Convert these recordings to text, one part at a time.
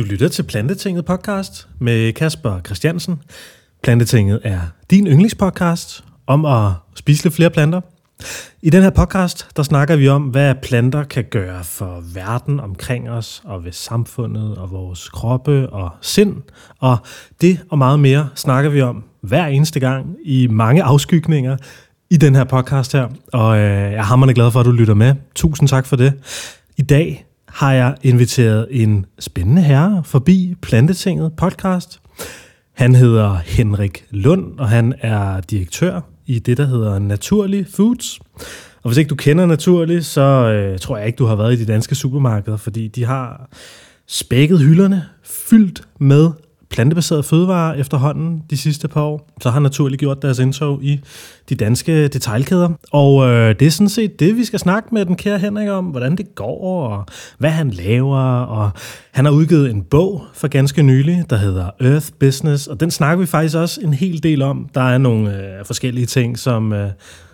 Du lytter til Plantetinget podcast med Kasper Christiansen. Plantetinget er din yndlingspodcast om at spise lidt flere planter. I den her podcast, der snakker vi om, hvad planter kan gøre for verden omkring os, og ved samfundet, og vores kroppe og sind. Og det og meget mere snakker vi om hver eneste gang i mange afskygninger i den her podcast her. Og øh, jeg er hammerende glad for, at du lytter med. Tusind tak for det. I dag har jeg inviteret en spændende herre forbi Plantetinget podcast. Han hedder Henrik Lund, og han er direktør i det, der hedder Naturlig Foods. Og hvis ikke du kender Naturlig, så øh, tror jeg ikke, du har været i de danske supermarkeder, fordi de har spækket hylderne fyldt med plantebaserede fødevarer efterhånden de sidste par år. Så har naturligt gjort deres indtog i de danske detailkæder. Og øh, det er sådan set det, vi skal snakke med den kære Henrik om, hvordan det går, og hvad han laver. Og han har udgivet en bog for ganske nylig, der hedder Earth Business, og den snakker vi faktisk også en hel del om. Der er nogle øh, forskellige ting, som... Øh,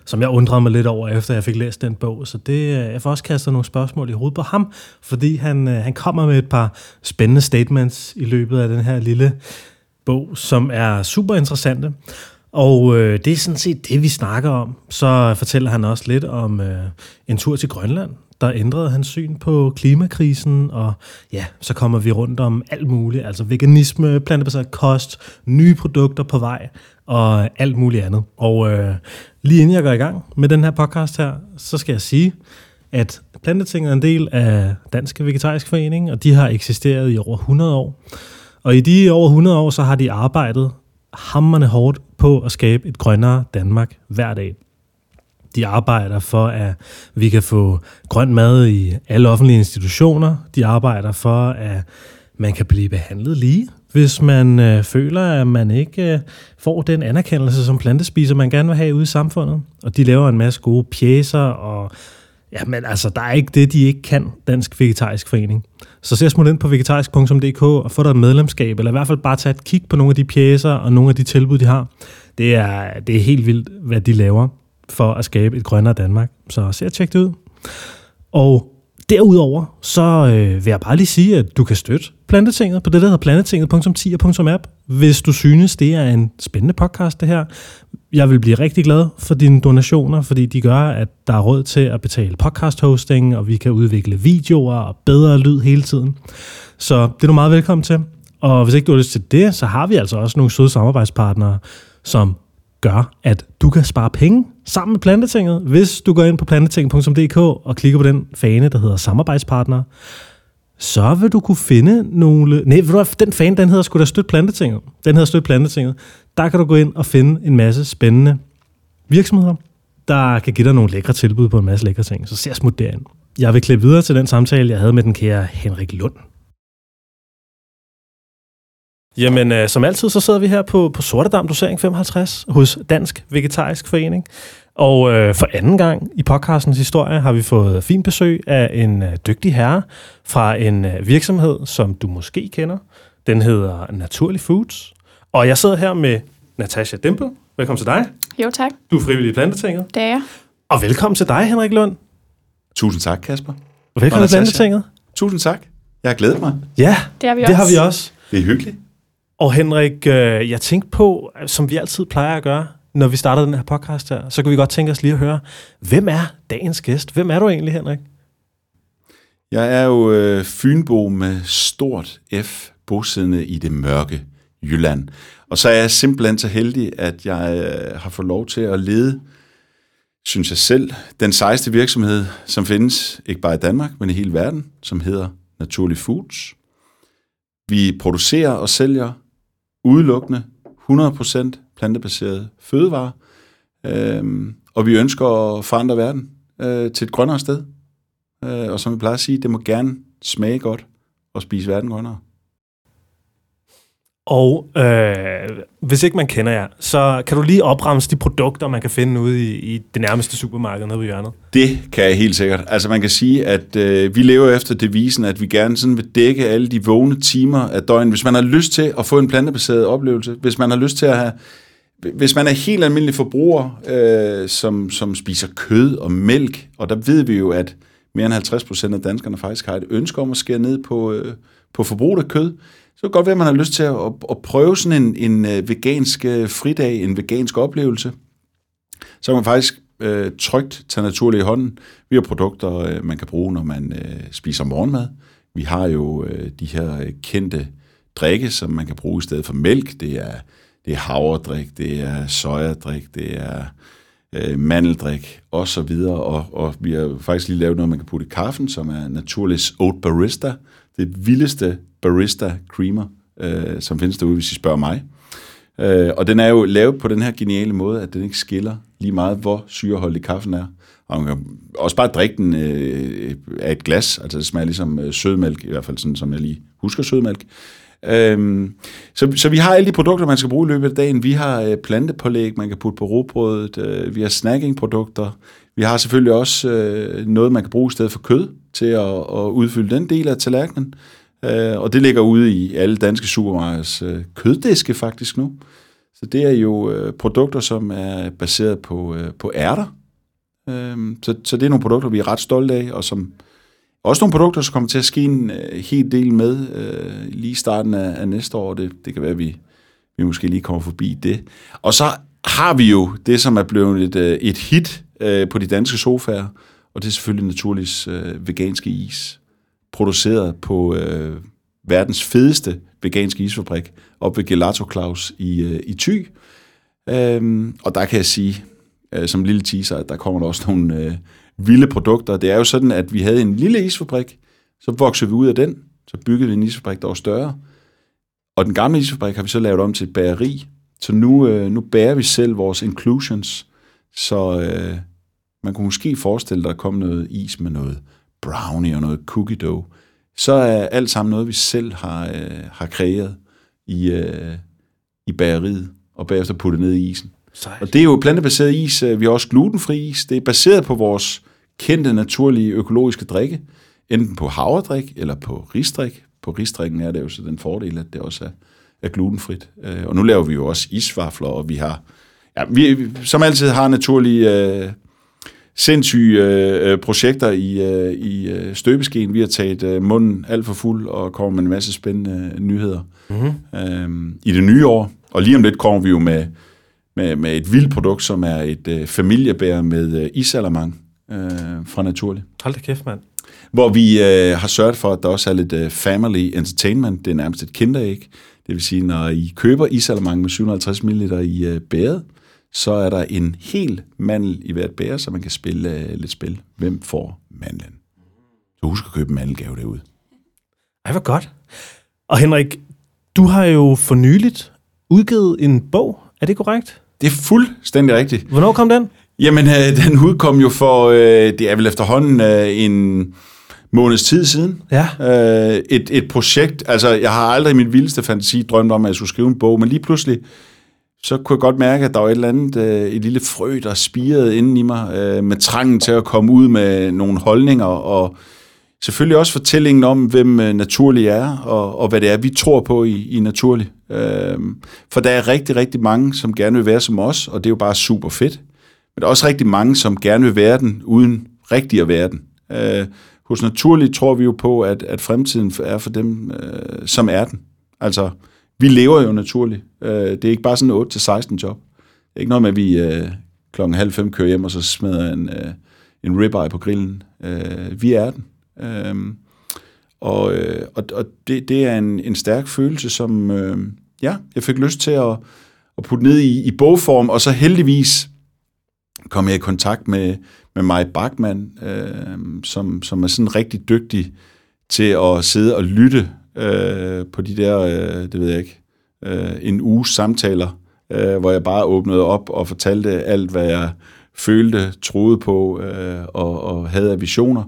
som jeg undrede mig lidt over, efter jeg fik læst den bog. Så det, øh, jeg får også kastet nogle spørgsmål i hovedet på ham, fordi han, øh, han kommer med et par spændende statements i løbet af den her lille bog, som er super interessante. Og øh, det er sådan set det, vi snakker om. Så fortæller han også lidt om øh, en tur til Grønland, der ændrede hans syn på klimakrisen, og ja, så kommer vi rundt om alt muligt, altså veganisme, plantebaseret kost, nye produkter på vej, og alt muligt andet. Og øh, lige inden jeg går i gang med den her podcast her, så skal jeg sige, at Plantetinget er en del af Danske Vegetarisk Forening, og de har eksisteret i over 100 år. Og i de over 100 år, så har de arbejdet hammerne hårdt på at skabe et grønnere Danmark hver dag. De arbejder for, at vi kan få grøn mad i alle offentlige institutioner. De arbejder for, at man kan blive behandlet lige, hvis man øh, føler, at man ikke øh, får den anerkendelse som plantespiser, man gerne vil have ude i samfundet. Og de laver en masse gode pjæser, og ja, men altså, der er ikke det, de ikke kan, Dansk Vegetarisk Forening. Så se smut ind på vegetarisk.dk og få dig et medlemskab, eller i hvert fald bare tage et kig på nogle af de pjæser og nogle af de tilbud, de har. Det er, det er helt vildt, hvad de laver for at skabe et grønnere Danmark. Så se og tjek det ud. Og derudover, så øh, vil jeg bare lige sige, at du kan støtte Plantetinget på det, der hedder plantetinget.10.app, hvis du synes, det er en spændende podcast, det her. Jeg vil blive rigtig glad for dine donationer, fordi de gør, at der er råd til at betale podcast hosting, og vi kan udvikle videoer og bedre lyd hele tiden. Så det er du meget velkommen til. Og hvis ikke du har lyst til det, så har vi altså også nogle søde samarbejdspartnere, som gør, at du kan spare penge sammen med Plantetinget, hvis du går ind på plantetinget.dk og klikker på den fane, der hedder samarbejdspartner, så vil du kunne finde nogle... Nej, ved du den fane, den hedder sgu da Støt Plantetinget. Den hedder Støt Plantetinget. Der kan du gå ind og finde en masse spændende virksomheder, der kan give dig nogle lækre tilbud på en masse lækre ting. Så ser smut derind. Jeg vil klippe videre til den samtale, jeg havde med den kære Henrik Lund. Jamen, øh, som altid, så sidder vi her på, på Sortedam Dosering 55 hos Dansk Vegetarisk Forening. Og øh, for anden gang i podcastens historie har vi fået fint besøg af en øh, dygtig herre fra en øh, virksomhed, som du måske kender. Den hedder Naturlig Foods. Og jeg sidder her med Natasha Dimple. Velkommen til dig. Jo, tak. Du er frivillig i Plantetinget. Det er jeg. Og velkommen til dig, Henrik Lund. Tusind tak, Kasper. Og velkommen til. Plantetinget. Tusind tak. Jeg har glædet mig. Ja, Det har vi det også. har vi også. Det er hyggeligt. Og Henrik, øh, jeg tænkte på, som vi altid plejer at gøre, når vi starter den her podcast her, så kan vi godt tænke os lige at høre, hvem er dagens gæst? Hvem er du egentlig, Henrik? Jeg er jo øh, fynbo med stort F, bosiddende i det mørke Jylland. Og så er jeg simpelthen så heldig, at jeg øh, har fået lov til at lede, synes jeg selv, den sejeste virksomhed, som findes, ikke bare i Danmark, men i hele verden, som hedder Naturlig Foods. Vi producerer og sælger udelukkende 100% plantebaseret fødevare, øhm, og vi ønsker at forandre verden øh, til et grønnere sted. Øh, og som vi plejer at sige, det må gerne smage godt og spise verden grønnere. Og øh, hvis ikke man kender jer, så kan du lige opremse de produkter, man kan finde ude i, i det nærmeste supermarked nede ved hjørnet. Det kan jeg helt sikkert. Altså man kan sige, at øh, vi lever efter devisen, at vi gerne sådan vil dække alle de vågne timer af døgnet. Hvis man har lyst til at få en plantebaseret oplevelse, hvis man har lyst til at have hvis man er helt almindelig forbruger, øh, som, som spiser kød og mælk, og der ved vi jo, at mere end 50 procent af danskerne faktisk har et ønske om at skære ned på, øh, på forbruget af kød, så kan det godt være, at man har lyst til at, at, at prøve sådan en, en øh, vegansk øh, fridag, en vegansk oplevelse. Så kan man faktisk øh, trygt tage naturligt i hånden. Vi har produkter, øh, man kan bruge, når man øh, spiser morgenmad. Vi har jo øh, de her øh, kendte drikke, som man kan bruge i stedet for mælk. Det er, det er havredrik, det er sojadrik, det er øh, mandeldrik og så videre. Og, og vi har faktisk lige lavet noget, man kan putte i kaffen, som er Naturlis Oat Barista. Det vildeste barista creamer, øh, som findes derude, hvis I spørger mig. Øh, og den er jo lavet på den her geniale måde, at den ikke skiller lige meget, hvor syreholdig kaffen er. Og man kan også bare drikke den øh, af et glas, altså det smager ligesom øh, sødmælk, i hvert fald sådan, som jeg lige husker sødmælk. Øhm, så, så vi har alle de produkter, man skal bruge i løbet af dagen. Vi har øh, plantepålæg, man kan putte på råbrødet. Øh, vi har snackingprodukter. Vi har selvfølgelig også øh, noget, man kan bruge i stedet for kød til at, at udfylde den del af tallerkenen. Øh, og det ligger ude i alle danske supermarkeds øh, køddiske faktisk nu. Så det er jo øh, produkter, som er baseret på, øh, på ærter. Øh, så, så det er nogle produkter, vi er ret stolte af, og som også nogle produkter, som kommer til at ske en øh, hel del med øh, lige i starten af, af næste år. Det, det kan være, at vi, vi måske lige kommer forbi det. Og så har vi jo det, som er blevet et, øh, et hit øh, på de danske sofaer, og det er selvfølgelig naturligvis øh, veganske is, produceret på øh, verdens fedeste veganske isfabrik, op ved Gelato Claus i, øh, i Thy. Øhm, og der kan jeg sige, øh, som lille teaser, at der kommer der også nogle øh, vilde produkter. Det er jo sådan, at vi havde en lille isfabrik, så voksede vi ud af den, så byggede vi en isfabrik, der var større. Og den gamle isfabrik har vi så lavet om til et bageri, så nu, øh, nu bærer vi selv vores inclusions, så øh, man kunne måske forestille dig, at der kom noget is med noget brownie og noget cookie dough. Så er alt sammen noget, vi selv har, øh, har kreeret i, øh, i bageriet, og bagefter puttet ned i isen. Sejt. Og det er jo plantebaseret is. øh, Vi har også glutenfri is. Det er baseret på vores kendte, naturlige, økologiske drikke. Enten på havredrik eller på risdrik. På risdrikken er det jo så den fordel, at det også er, er glutenfrit. Øh, Og nu laver vi jo også isvafler, og vi har, ja, vi, som altid har naturlige, øh, sindssyge øh, projekter i, øh, i øh, støbeskeen. Vi har taget øh, munden alt for fuld og kommer med en masse spændende øh, nyheder mm-hmm. øh, i det nye år. Og lige om lidt kommer vi jo med, med, med et vildt produkt, som er et øh, familiebær med øh, isalamang øh, fra Naturlig. Hold da kæft, mand. Hvor vi øh, har sørget for, at der også er lidt øh, family entertainment. Det er nærmest et kinderæg. Det vil sige, når I køber isalamang med 750 ml i øh, bæret, så er der en hel mandel i hvert bære, så man kan spille øh, lidt spil. Hvem får mandlen? Så husk at købe en mandelgave derude. Ej, hvor godt. Og Henrik, du har jo for nyligt udgivet en bog. Er det korrekt? Det er fuldstændig rigtigt. Hvornår kom den? Jamen, øh, den udkom jo for, øh, det er vel efterhånden øh, en måneds tid siden. Ja. Øh, et, et projekt, altså jeg har aldrig i min vildeste fantasi drømt om, at jeg skulle skrive en bog, men lige pludselig, så kunne jeg godt mærke, at der var et eller andet, øh, et lille frø, der spirede inden i mig, øh, med trangen til at komme ud med nogle holdninger, og selvfølgelig også fortællingen om, hvem øh, Naturlig er, og, og hvad det er, vi tror på i, i Naturlig. Øh, for der er rigtig, rigtig mange, som gerne vil være som os, og det er jo bare super fedt. Men der er også rigtig mange, som gerne vil være den, uden rigtig at være den. Øh, hos Naturlig tror vi jo på, at, at fremtiden er for dem, øh, som er den. Altså, vi lever jo naturligt. Øh, det er ikke bare sådan en 8-16 job. Det er ikke noget med, at vi øh, klokken halv fem kører hjem, og så smider en, øh, en ribeye på grillen. Øh, vi er den. Øh, og øh, og, og det, det er en, en stærk følelse, som øh, ja, jeg fik lyst til at, at putte ned i, i bogform, og så heldigvis kom jeg i kontakt med, med Maj Bachmann, øh, som, som er sådan rigtig dygtig til at sidde og lytte øh, på de der, øh, det ved jeg ikke, øh, en uges samtaler, øh, hvor jeg bare åbnede op og fortalte alt, hvad jeg følte, troede på øh, og, og havde af visioner.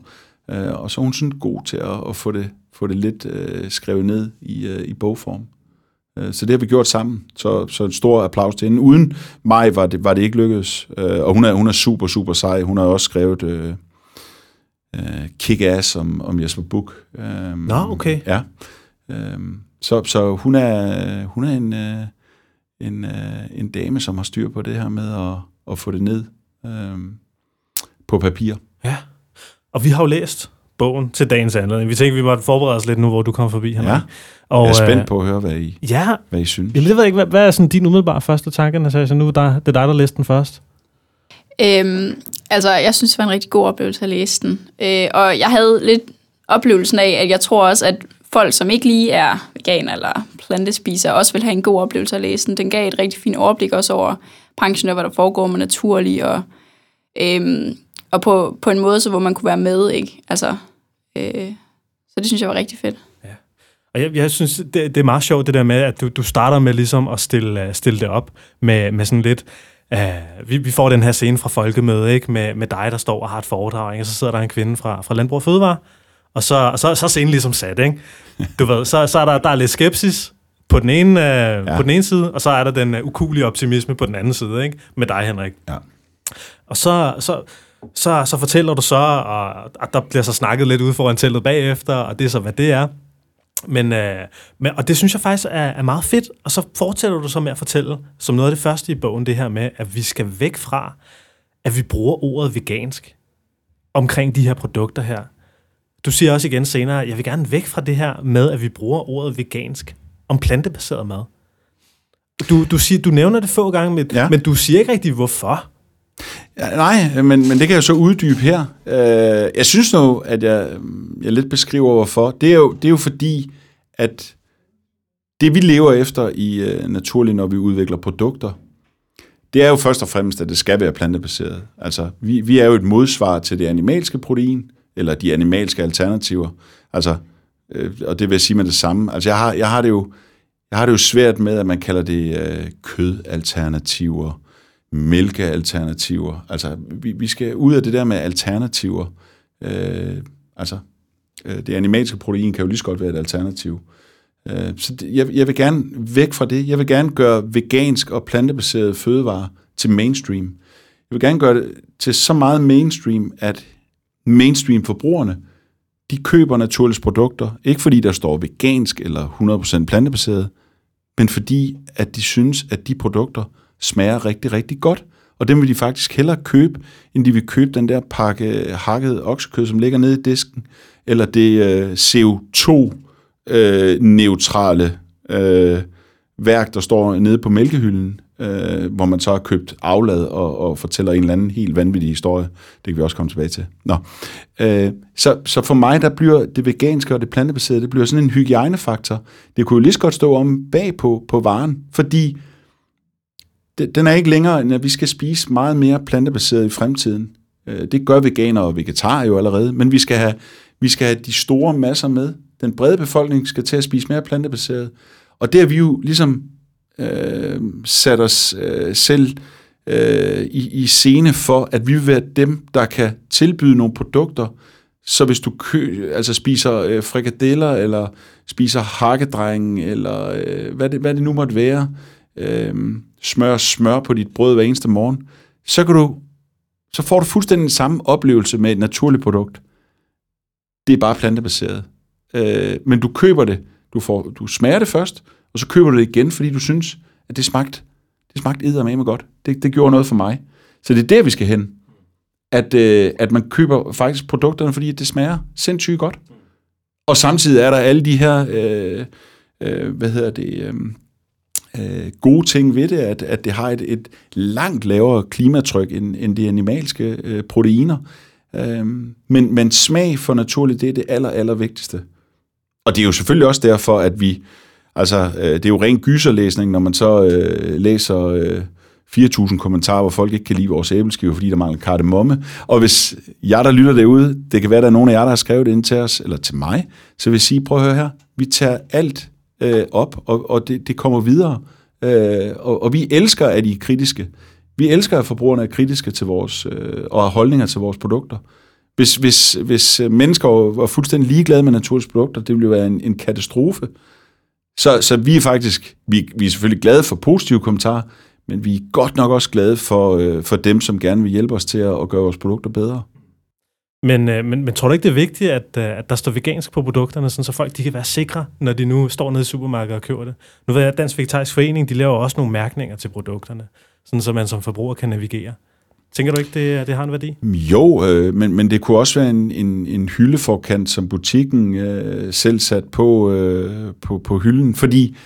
Øh, og så er hun sådan god til at, at få, det, få det lidt øh, skrevet ned i, øh, i bogform. Øh, Så det har vi gjort sammen. Så, så en stor applaus til hende. Uden mig var det, var det ikke lykkedes. Øh, Og hun er, hun er super, super sej. Hun har også skrevet øh, øh, Kick-Ass om, om Jesper Buch. Øh, Nå, okay. Ja. Øh, Så, så hun er, hun er en, øh, en, øh, en dame, som har styr på det her med at, at få det ned øh, på papir. Ja. Og vi har jo læst bogen til dagens anledning. Vi tænkte, vi måtte forberede os lidt nu, hvor du kommer forbi, Henrik. Ja. Og, jeg er spændt øh, på at høre, hvad I, Ja, hvad I synes. Jamen, det ved jeg ikke. Hvad, hvad er sådan din umiddelbare første tanke, Natasha? Nu er der, det er dig, der læste den først. Øhm, altså, jeg synes, det var en rigtig god oplevelse at læse den. Øh, og jeg havde lidt oplevelsen af, at jeg tror også, at folk, som ikke lige er veganer eller plantespiser, også vil have en god oplevelse at læse den. Den gav et rigtig fint overblik også over branchen, og hvad der foregår med naturlig, og, øhm, og på, på en måde, så hvor man kunne være med, ikke? Altså, øh, så det synes jeg var rigtig fedt. Ja. Og jeg, jeg synes, det, det er meget sjovt, det der med, at du, du starter med ligesom at stille, øh, stille det op med, med sådan lidt... Uh, vi, vi får den her scene fra folkemødet, ikke? Med, med dig, der står og har et foredrag, ikke? og så sidder der en kvinde fra, fra Landbrug og Fødevare, og så, og så, så er scenen ligesom sat, ikke? Du ved, så, så er der, der er lidt skepsis på den, ene, uh, ja. på den ene side, og så er der den uh, ukulige optimisme på den anden side, ikke? Med dig, Henrik. Ja. Og så, så, så, så fortæller du så, og, og der bliver så snakket lidt ude foran teltet bagefter, og det er så, hvad det er. Men, øh, men, og det synes jeg faktisk er, er meget fedt, og så fortsætter du så med at fortælle, som noget af det første i bogen, det her med, at vi skal væk fra, at vi bruger ordet vegansk omkring de her produkter her. Du siger også igen senere, jeg vil gerne væk fra det her med, at vi bruger ordet vegansk om plantebaseret mad. Du, du, siger, du nævner det få gange, men, ja. Ja. men du siger ikke rigtig, hvorfor. Ja, nej, men, men det kan jeg så uddybe her. Øh, jeg synes nu, at jeg, jeg lidt beskriver, hvorfor. Det er, jo, det er jo fordi, at det vi lever efter i øh, uh, naturligt, når vi udvikler produkter, det er jo først og fremmest, at det skal være plantebaseret. Altså, vi, vi er jo et modsvar til det animalske protein, eller de animalske alternativer. Altså, øh, og det vil jeg sige med det samme. Altså, jeg har, jeg har det jo jeg har det jo svært med, at man kalder det øh, kødalternativer, mælkealternativer. Altså, vi, vi skal ud af det der med alternativer. Øh, altså, øh, det animalske protein kan jo lige så godt være et alternativ. Øh, så det, jeg, jeg vil gerne væk fra det. Jeg vil gerne gøre vegansk og plantebaseret fødevarer til mainstream. Jeg vil gerne gøre det til så meget mainstream, at mainstream-forbrugerne, de køber naturlige produkter, ikke fordi der står vegansk eller 100% plantebaseret, men fordi, at de synes, at de produkter smager rigtig, rigtig godt. Og dem vil de faktisk hellere købe, end de vil købe den der pakke hakket oksekød, som ligger nede i disken, eller det øh, CO2-neutrale øh, øh, værk, der står nede på mælkehylden, øh, hvor man så har købt aflad og, og fortæller en eller anden helt vanvittig historie. Det kan vi også komme tilbage til. Nå. Øh, så, så for mig, der bliver det veganske og det plantebaserede, det bliver sådan en hygiejnefaktor. Det kunne jo lige så godt stå om bag på, på varen, fordi den er ikke længere, end at vi skal spise meget mere plantebaseret i fremtiden. Øh, det gør veganer og vegetarer jo allerede, men vi skal have, vi skal have de store masser med. Den brede befolkning skal til at spise mere plantebaseret. Og det har vi jo ligesom øh, sat os øh, selv øh, i, i scene for, at vi vil være dem, der kan tilbyde nogle produkter, så hvis du kø, altså spiser øh, frikadeller, eller spiser hakkedreng, eller øh, hvad, det, hvad det nu måtte være, øh, øh, smør smør på dit brød hver eneste morgen, så kan du så får du fuldstændig den samme oplevelse med et naturligt produkt. Det er bare plantebaseret. Øh, men du køber det, du, får, du smager det først, og så køber du det igen, fordi du synes, at det smagte, det smagte eddermame godt. Det, det gjorde noget for mig. Så det er der, vi skal hen. At, øh, at man køber faktisk produkterne, fordi det smager sindssygt godt. Og samtidig er der alle de her, øh, øh, hvad hedder det, øh, øh, gode ting ved det, at, at det har et, et langt lavere klimatryk end, end de animalske øh, proteiner. Øh, men, men smag for naturligt, det er det aller, aller vigtigste. Og det er jo selvfølgelig også derfor, at vi, altså øh, det er jo ren gyserlæsning, når man så øh, læser øh, 4.000 kommentarer, hvor folk ikke kan lide vores æbleskiver, fordi der mangler kardemomme. Og hvis jeg, der lytter derude, det kan være, der er nogen af jer, der har skrevet det ind til os, eller til mig, så vil jeg sige, prøv at høre her, vi tager alt øh, op, og, og det, det kommer videre. Øh, og, og vi elsker, at I er kritiske. Vi elsker, at forbrugerne er kritiske til vores, øh, og har holdninger til vores produkter. Hvis, hvis, hvis øh, mennesker var fuldstændig ligeglade med naturlige produkter, det ville jo være en, en katastrofe. Så, så vi er faktisk, vi, vi er selvfølgelig glade for positive kommentarer, men vi er godt nok også glade for, øh, for dem, som gerne vil hjælpe os til at, at gøre vores produkter bedre. Men, øh, men, men tror du ikke, det er vigtigt, at, øh, at der står vegansk på produkterne, sådan så folk de kan være sikre, når de nu står nede i supermarkedet og køber det? Nu ved jeg, at Dansk Vegetarisk Forening, de laver også nogle mærkninger til produkterne, sådan så man som forbruger kan navigere. Tænker du ikke, det, det har en værdi? Jo, øh, men, men det kunne også være en, en, en hyldeforkant, som butikken øh, selv sat på, øh, på, på hylden. Fordi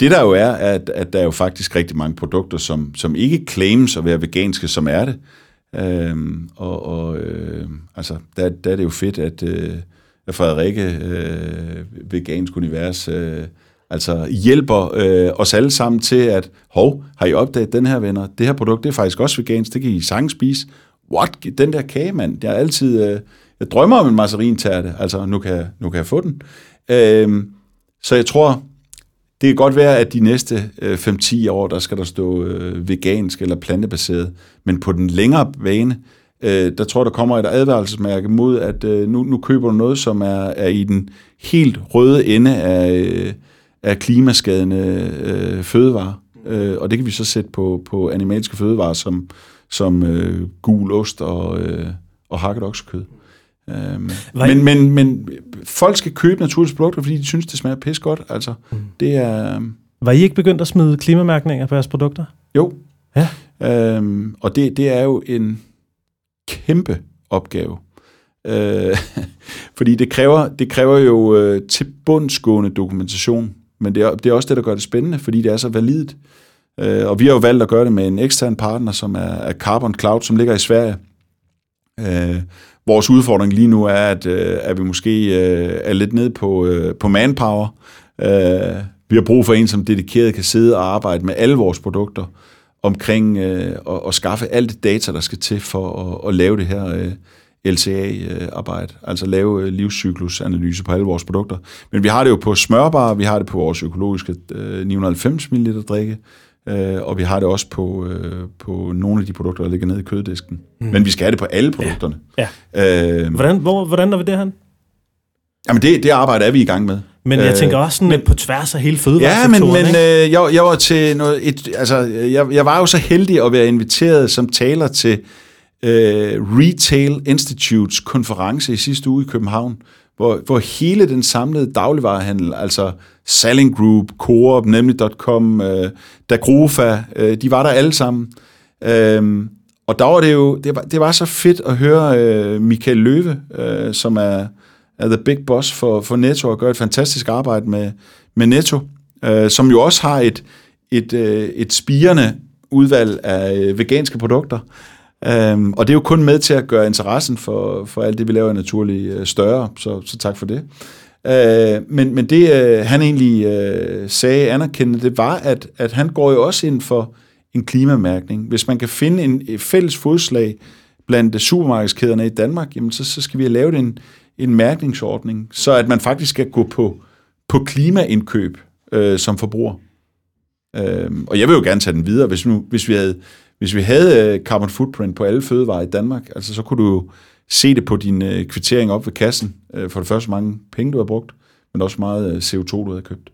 det der jo er, at, at der er jo faktisk rigtig mange produkter, som, som ikke claims at være veganske, som er det. Øhm, og og øh, altså, der, der er det jo fedt, at, øh, at Frederikke, øh, Vegansk Univers, øh, altså hjælper øh, os alle sammen til, at hov, har I opdaget den her, venner? Det her produkt, det er faktisk også vegansk, det kan I sagtens spise. What? Den der kage, mand. Jeg er altid... Øh, jeg drømmer om en marcerintærte, altså nu kan, nu kan jeg få den. Øh, så jeg tror, det kan godt være, at de næste øh, 5-10 år, der skal der stå øh, vegansk eller plantebaseret, men på den længere bane, øh, der tror jeg, der kommer et advarselsmærke mod, at nu, nu køber du noget, som er, er i den helt røde ende af, af klimaskadende øh, fødevarer. Øh, og det kan vi så sætte på, på animalske fødevarer, som, som øh, gul ost og, øh, og hakket oksekød. Øhm, men, men, men folk skal købe naturlige produkter, fordi de synes, det smager pis godt. Altså, mm. det er... Var I ikke begyndt at smide klimamærkninger på jeres produkter? Jo. Ja. Øhm, og det, det er jo en kæmpe opgave. Øh, fordi det kræver, det kræver jo øh, tilbundsgående dokumentation. Men det er, det er også det, der gør det spændende, fordi det er så validt. Øh, og vi har jo valgt at gøre det med en ekstern partner, som er, er Carbon Cloud, som ligger i Sverige. Øh, vores udfordring lige nu er, at, øh, at vi måske øh, er lidt ned på, øh, på manpower. Øh, vi har brug for en, som dedikeret kan sidde og arbejde med alle vores produkter omkring øh, og, og skaffe alt det data, der skal til for at, at lave det her øh, LCA-arbejde, øh, altså lave øh, livscyklusanalyse på alle vores produkter. Men vi har det jo på smørbar, vi har det på vores økologiske øh, 990 ml drikke, øh, og vi har det også på, øh, på nogle af de produkter, der ligger nede i køddisken. Mm. Men vi skal have det på alle produkterne. Ja. ja. Øh, hvordan, hvor, hvordan er vi det, han? Jamen det, det arbejde er vi i gang med. Men jeg tænker også sådan men, på tværs af hele fødevaresektoren. Ja, men, men øh, jeg, jeg var til noget, et, altså, jeg, jeg var jo så heldig at være inviteret som taler til øh, Retail Institutes konference i sidste uge i København, hvor, hvor hele den samlede dagligvarehandel, altså Selling Group, Coop, Nemlig.com, øh, Dagrofa, øh, de var der alle sammen. Øh, og der var det jo, det var, det var så fedt at høre øh, Michael Løve, øh, som er, er the big boss for, for Netto, og gør et fantastisk arbejde med, med Netto, øh, som jo også har et, et, øh, et spirende udvalg af øh, veganske produkter. Øhm, og det er jo kun med til at gøre interessen for, for alt det, vi laver naturligt øh, større, så, så tak for det. Øh, men, men det, øh, han egentlig øh, sagde anerkendende, det var, at, at han går jo også ind for en klimamærkning. Hvis man kan finde en fælles fodslag blandt supermarkedskæderne i Danmark, jamen så, så skal vi have lavet en, en mærkningsordning, så at man faktisk skal gå på, på klimaindkøb øh, som forbruger. Øh, og jeg vil jo gerne tage den videre, hvis, nu, hvis vi havde hvis vi havde øh, carbon footprint på alle fødevarer i Danmark, altså så kunne du jo se det på din øh, kvittering op ved kassen. Øh, for det første, mange penge du har brugt, men også meget CO2 du har købt.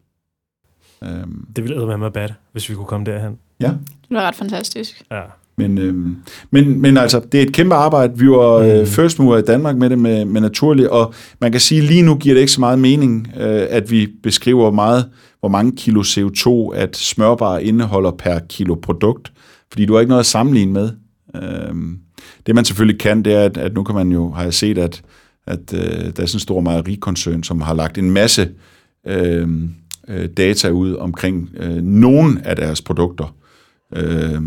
Um, det ville være med bad, hvis vi kunne komme derhen. Ja. Det var ret fantastisk. Ja. Men, øhm, men, men altså, det er et kæmpe arbejde. Vi var øh, mm. first mover i Danmark med det med, med naturligt, og man kan sige, lige nu giver det ikke så meget mening, øh, at vi beskriver meget, hvor mange kilo CO2, at smørbar indeholder per kilo produkt fordi du har ikke noget at sammenligne med. Øhm, det man selvfølgelig kan, det er, at, at nu kan man jo, har jeg set, at, at øh, der er sådan en stor mejerikoncern, som har lagt en masse øhm, øh, data ud omkring øh, nogle af deres produkter. Øh,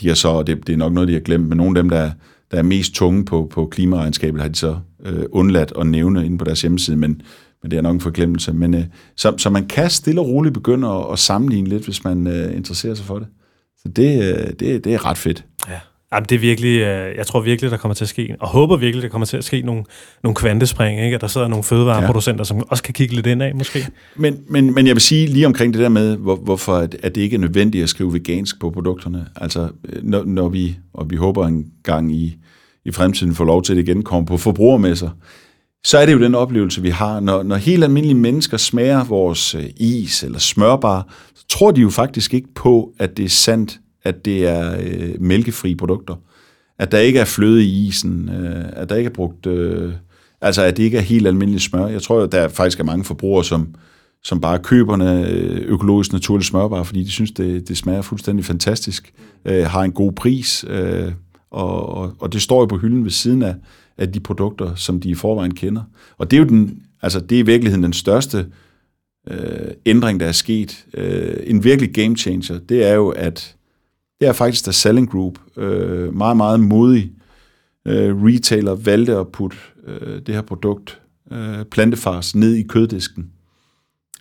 de er så, det, det er nok noget, de har glemt, men nogle af dem, der, der er mest tunge på, på klimaregnskabet, har de så øh, undladt at nævne inde på deres hjemmeside, men, men det er nok en forglemmelse. Men, øh, så, så man kan stille og roligt begynde at, at sammenligne lidt, hvis man øh, interesserer sig for det. Så det, øh, det, det er ret fedt. Ja. Jamen, det er virkelig, øh, jeg tror virkelig, der kommer til at ske, og håber virkelig, der kommer til at ske nogle, nogle kvantespring, ikke? at der sidder nogle fødevareproducenter, ja. som også kan kigge lidt ind af, måske. Men, men, men jeg vil sige lige omkring det der med, hvor, hvorfor at, det ikke er nødvendigt at skrive vegansk på produkterne. Altså, når, når vi, og vi håber en gang i, i fremtiden får lov til det igen, komme på forbrugermesser, så er det jo den oplevelse, vi har. Når, når helt almindelige mennesker smager vores øh, is eller smørbar, så tror de jo faktisk ikke på, at det er sandt, at det er øh, mælkefri produkter. At der ikke er fløde i isen, øh, at der ikke er brugt... Øh, altså, at det ikke er helt almindelig smør. Jeg tror, at der faktisk er mange forbrugere, som, som bare køber øh, økologisk naturlig smørbar, fordi de synes, det, det smager fuldstændig fantastisk, øh, har en god pris, øh, og, og, og det står jo på hylden ved siden af, af de produkter, som de i forvejen kender. Og det er jo den, altså det er i virkeligheden den største øh, ændring, der er sket. Øh, en virkelig game changer, det er jo, at det er faktisk, at Selling Group, øh, meget, meget modig øh, retailer, valgte at putte øh, det her produkt, øh, plantefars, ned i køddisken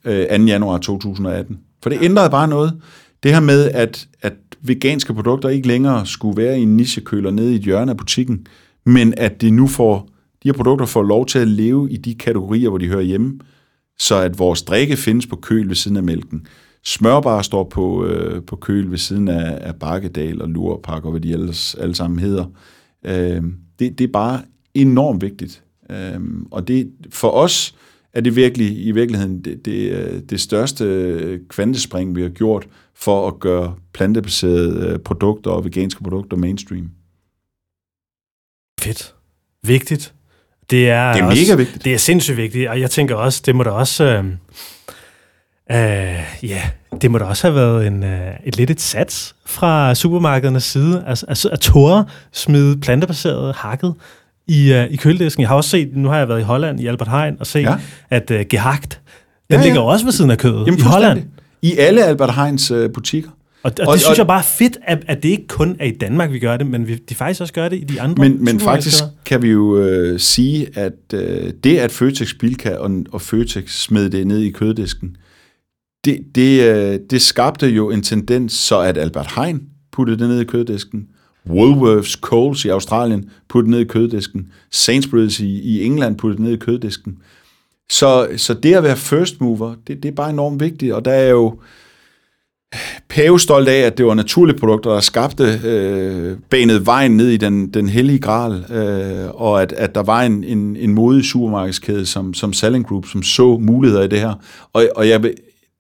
øh, 2. januar 2018. For det ændrede bare noget. Det her med, at, at veganske produkter ikke længere skulle være i en nichekøler nede i et hjørne af butikken, men at de nu får, de her produkter får lov til at leve i de kategorier, hvor de hører hjemme, så at vores drikke findes på køl ved siden af mælken. Smørbar står på, øh, på køl ved siden af, af Bakkedal og Lurpak og hvad de ellers alle sammen hedder. Øh, det, det er bare enormt vigtigt. Øh, og det for os er det virkelig i virkeligheden det, det, øh, det største kvantespring, vi har gjort for at gøre plantebaserede øh, produkter og veganske produkter mainstream. Fedt. Vigtigt. Det er, det er også, mega vigtigt. Det er sindssygt vigtigt, og jeg tænker også, det må da også... Øh, øh, ja, det må da også have været en, øh, et lidt et sats fra supermarkedernes side, altså, altså at tåre smide plantebaseret hakket i, uh, i køledisken. Jeg har også set, nu har jeg været i Holland, i Albert Heijn, og set, ja. at uh, gehakt, den ja, ja. ligger også ved siden af kødet Jamen, i Holland. I alle Albert Heijns uh, butikker. Og, og, og det synes og, jeg bare er fedt, at, at det ikke kun er i Danmark, vi gør det, men vi, de faktisk også gør det i de andre Men, men faktisk kan vi jo øh, sige, at øh, det, at Føtex Bilka og, og Føtex smed det ned i køddisken, det, det, øh, det skabte jo en tendens, så at Albert Heijn puttede det ned i køddisken, Woolworths, Coles i Australien puttede det ned i køddisken, Sainsbury's i, i England puttede det ned i køddisken. Så, så det at være first mover, det, det er bare enormt vigtigt, og der er jo pæve stolt af, at det var naturlige produkter, der skabte øh, banet vejen ned i den, den hellige gral, øh, og at, at der var en, en, en modig supermarkedskæde som, som Selling Group, som så muligheder i det her. Og, og jeg,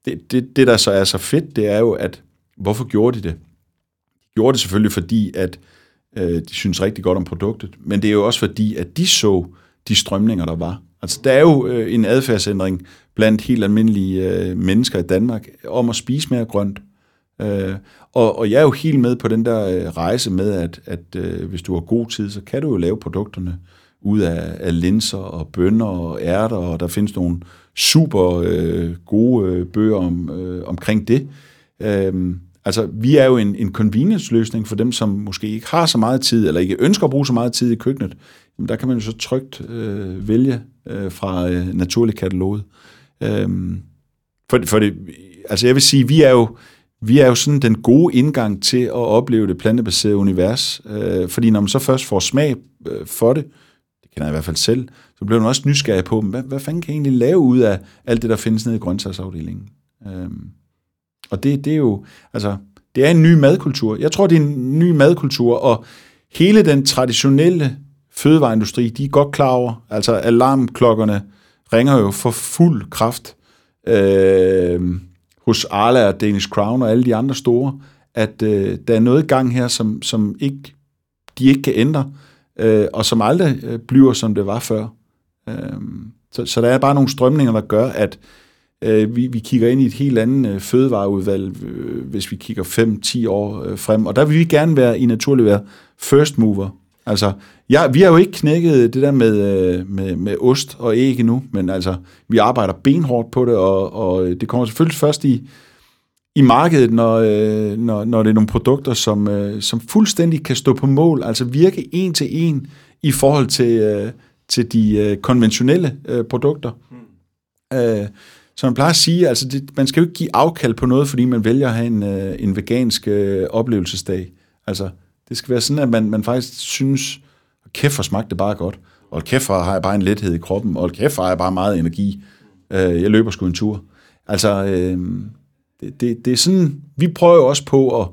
det, det, det, der så er så fedt, det er jo, at hvorfor gjorde de det? De gjorde det selvfølgelig, fordi at øh, de synes rigtig godt om produktet, men det er jo også fordi, at de så de strømninger, der var. Altså, der er jo øh, en adfærdsændring blandt helt almindelige øh, mennesker i Danmark om at spise mere grønt. Øh, og, og jeg er jo helt med på den der øh, rejse med, at, at øh, hvis du har god tid, så kan du jo lave produkterne ud af, af linser og bønner og ærter, og der findes nogle super øh, gode øh, bøger om, øh, omkring det. Øh, altså, vi er jo en, en convenience-løsning for dem, som måske ikke har så meget tid, eller ikke ønsker at bruge så meget tid i køkkenet. Jamen, der kan man jo så trygt øh, vælge øh, fra øh, naturlig kataloget. Øh, Øhm, for, for det, altså jeg vil sige, vi er jo, vi er jo sådan den gode indgang til at opleve det plantebaserede univers, øh, fordi når man så først får smag øh, for det, det kender jeg i hvert fald selv, så bliver man også nysgerrig på, hvad, hvad fanden kan jeg egentlig lave ud af alt det, der findes nede i grøntsagsafdelingen? Øh, og det, det er jo, altså, det er en ny madkultur. Jeg tror, det er en ny madkultur, og hele den traditionelle fødevareindustri, de er godt klar over, altså alarmklokkerne ringer jo for fuld kraft øh, hos Arla og Danish Crown og alle de andre store, at øh, der er noget i gang her, som, som ikke, de ikke kan ændre, øh, og som aldrig øh, bliver, som det var før. Øh, så, så der er bare nogle strømninger, der gør, at øh, vi, vi kigger ind i et helt andet øh, fødevareudvalg, øh, hvis vi kigger 5-10 år øh, frem. Og der vil vi gerne være i naturlig være first mover. Altså, ja, vi har jo ikke knækket det der med, øh, med, med ost og æg endnu, men altså, vi arbejder benhårdt på det, og, og det kommer selvfølgelig først i, i markedet, når, øh, når, når det er nogle produkter, som, øh, som fuldstændig kan stå på mål, altså virke en til en i forhold til, til de konventionelle produkter. Mm. Så man plejer at sige, altså det, man skal jo ikke give afkald på noget, fordi man vælger at have en, en vegansk oplevelsesdag. Altså, det skal være sådan, at man, man faktisk synes, kæft for smagte det bare godt, og kæft for har jeg bare en lethed i kroppen, og kæft for har jeg bare meget energi. Øh, jeg løber sgu en tur. Altså, øh, det, det, det er sådan, vi prøver jo også på at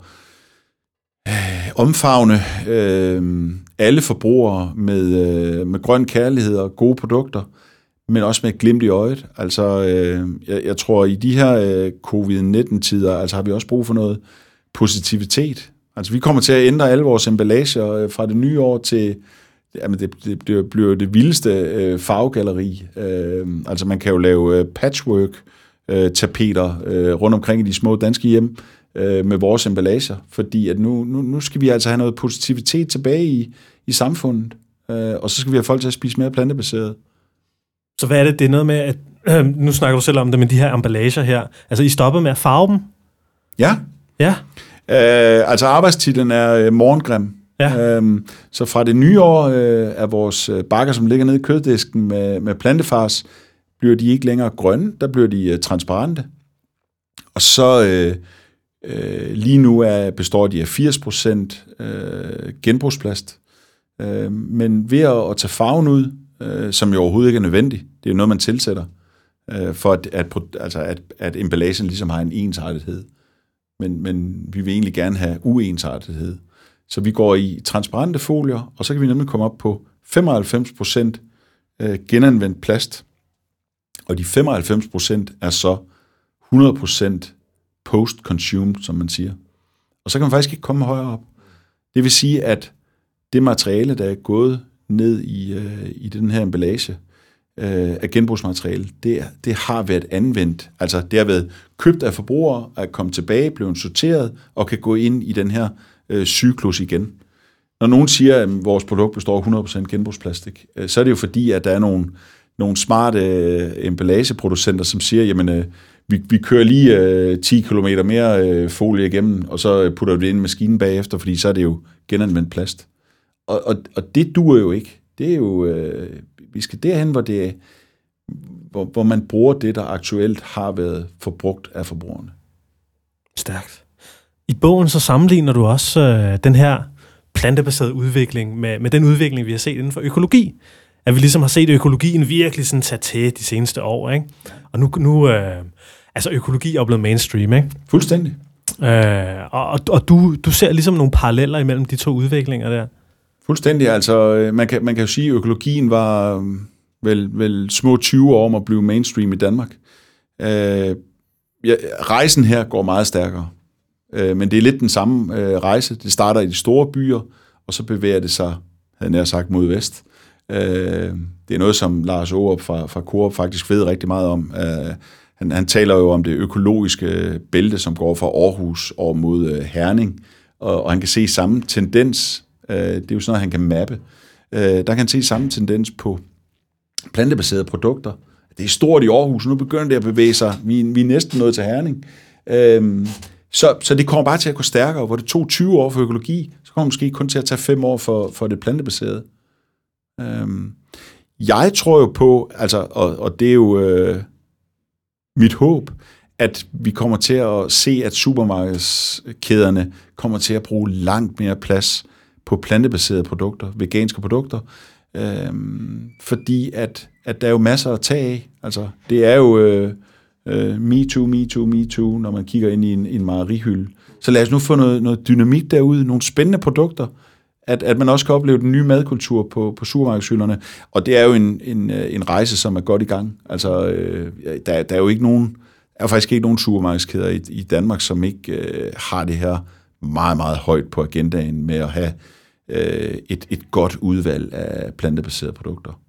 øh, omfavne øh, alle forbrugere med, øh, med grøn kærlighed og gode produkter, men også med et glimt i øjet. Altså, øh, jeg, jeg tror, i de her øh, covid-19-tider, altså har vi også brug for noget positivitet. Altså, vi kommer til at ændre alle vores emballager øh, fra det nye år til, jamen det, det, det bliver det vildeste øh, farvegalleri. Øh, altså, man kan jo lave øh, patchwork øh, tapeter øh, rundt omkring i de små danske hjem øh, med vores emballager, fordi at nu, nu, nu skal vi altså have noget positivitet tilbage i, i samfundet, øh, og så skal vi have folk til at spise mere plantebaseret. Så hvad er det? Det er noget med, at øh, nu snakker du selv om det med de her emballager her. Altså, I stopper med at farve dem? Ja. Ja. Øh, altså arbejdstitlen er øh, morgengrim. Ja. Øhm, så fra det nye år øh, er vores øh, bakker, som ligger nede i køddisken med, med plantefars, bliver de ikke længere grønne, der bliver de øh, transparente. Og så øh, øh, lige nu er, består de af 80% øh, genbrugsplast. Øh, men ved at, at tage farven ud, øh, som jo overhovedet ikke er nødvendigt, det er noget, man tilsætter, øh, for at, at, altså at, at emballagen ligesom har en ensartethed. Men, men vi vil egentlig gerne have uensartethed. Så vi går i transparente folier, og så kan vi nemlig komme op på 95% øh, genanvendt plast. Og de 95% er så 100% post-consumed, som man siger. Og så kan man faktisk ikke komme højere op. Det vil sige, at det materiale, der er gået ned i, øh, i den her emballage øh, af genbrugsmateriale, det, det har været anvendt. Altså det har været købt af forbrugere, er kommet tilbage, blevet sorteret og kan gå ind i den her øh, cyklus igen. Når nogen siger, at vores produkt består af 100% genbrugsplastik, øh, så er det jo fordi, at der er nogle, nogle smarte øh, emballageproducenter, som siger, jamen, øh, vi, vi kører lige øh, 10 km mere øh, folie igennem, og så putter vi det ind i maskinen bagefter, fordi så er det jo genanvendt plast. Og, og, og det duer jo ikke. Det er jo, øh, vi skal derhen, hvor, det hvor, hvor man bruger det, der aktuelt har været forbrugt af forbrugerne. Stærkt. I bogen så sammenligner du også øh, den her plantebaserede udvikling med, med den udvikling, vi har set inden for økologi. At vi ligesom har set økologien virkelig sådan tage til de seneste år. Ikke? Og nu, nu øh, altså økologi er blevet mainstream. Ikke? Fuldstændig. Øh, og og, og du, du ser ligesom nogle paralleller imellem de to udviklinger der. Fuldstændig. Altså, øh, man kan, man kan jo sige, at økologien var øh, vel, vel små 20 år om at blive mainstream i Danmark. Øh, ja, rejsen her går meget stærkere. Øh, men det er lidt den samme øh, rejse. Det starter i de store byer, og så bevæger det sig, havde jeg sagt, mod vest. Øh, det er noget, som Lars Aarup fra, fra Coop faktisk ved rigtig meget om. Øh, han, han taler jo om det økologiske bælte, som går fra Aarhus over mod øh, Herning, og, og han kan se samme tendens. Øh, det er jo sådan noget, han kan mappe. Øh, der kan han se samme tendens på plantebaserede produkter. Det er stort i Aarhus, nu begynder det at bevæge sig. Vi, vi er næsten nået til Herning. Øh, så, så det kommer bare til at gå stærkere. Hvor det tog 20 år for økologi, så kommer det måske kun til at tage 5 år for, for det plantebaserede. Øhm, jeg tror jo på, altså, og, og det er jo øh, mit håb, at vi kommer til at se, at supermarkedskæderne kommer til at bruge langt mere plads på plantebaserede produkter, veganske produkter, øh, fordi at, at der er jo masser at tage af. Altså, det er jo... Øh, øh, me too, me too, me too, når man kigger ind i en, en mejerihylde. Så lad os nu få noget, noget dynamik derude, nogle spændende produkter, at, at man også kan opleve den nye madkultur på, på supermarkedshylderne. Og det er jo en, en, øh, en rejse, som er godt i gang. Altså, øh, der, der er jo ikke nogen, er faktisk ikke nogen supermarkedskæder i, i Danmark, som ikke øh, har det her meget, meget højt på agendaen med at have øh, et, et godt udvalg af plantebaserede produkter.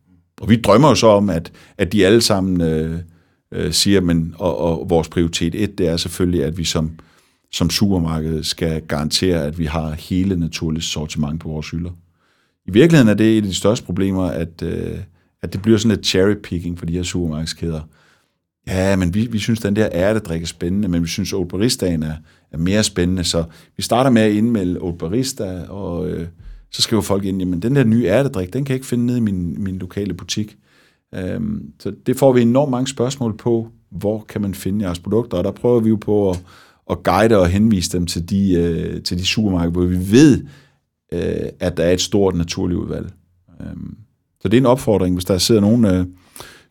Og vi drømmer jo så om, at, at de alle sammen øh, øh, siger, men, og, og vores prioritet et, det er selvfølgelig, at vi som, som supermarked skal garantere, at vi har hele naturligt sortiment på vores hylder. I virkeligheden er det et af de største problemer, at, øh, at det bliver sådan lidt cherry-picking for de her supermarkedskæder. Ja, men vi, vi synes, den der ærtedrik er spændende, men vi synes, Old Baristaen er, er mere spændende, så vi starter med at indmelde Old Barista, og øh, så skriver folk ind, jamen den der nye ærtedrik, den kan jeg ikke finde nede i min, min lokale butik. Øhm, så det får vi enormt mange spørgsmål på, hvor kan man finde jeres produkter, og der prøver vi jo på at, at guide og henvise dem til de, øh, til de supermarkeder, hvor vi ved, øh, at der er et stort naturligt udvalg. Øhm, så det er en opfordring, hvis der sidder nogle øh,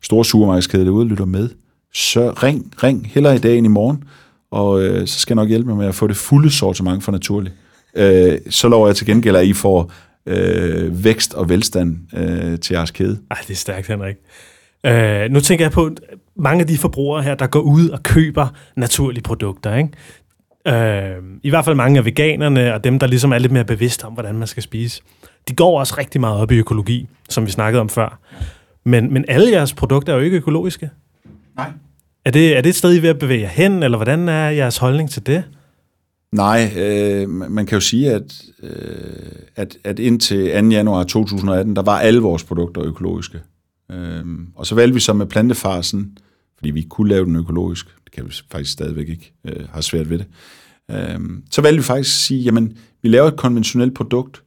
store supermarkedskæder derude og lytter med, så ring, ring heller i dag end i morgen, og øh, så skal jeg nok hjælpe mig med at få det fulde sortiment for naturligt. Øh, så lover jeg til gengæld, at I får øh, vækst og velstand øh, til jeres kæde. Ej, det er stærkt, Henrik. Øh, nu tænker jeg på mange af de forbrugere her, der går ud og køber naturlige produkter. Ikke? Øh, I hvert fald mange af veganerne og dem, der ligesom er lidt mere bevidste om, hvordan man skal spise. De går også rigtig meget op i økologi, som vi snakkede om før. Men, men alle jeres produkter er jo ikke økologiske. Nej. Er det, er det et sted, I er ved at bevæge jer hen, eller hvordan er jeres holdning til det? Nej, øh, man kan jo sige, at, øh, at, at indtil 2. januar 2018, der var alle vores produkter økologiske. Øh, og så valgte vi så med plantefarsen, fordi vi ikke kunne lave den økologisk, det kan vi faktisk stadigvæk ikke, øh, har svært ved det, øh, så valgte vi faktisk at sige, jamen, vi laver et konventionelt produkt,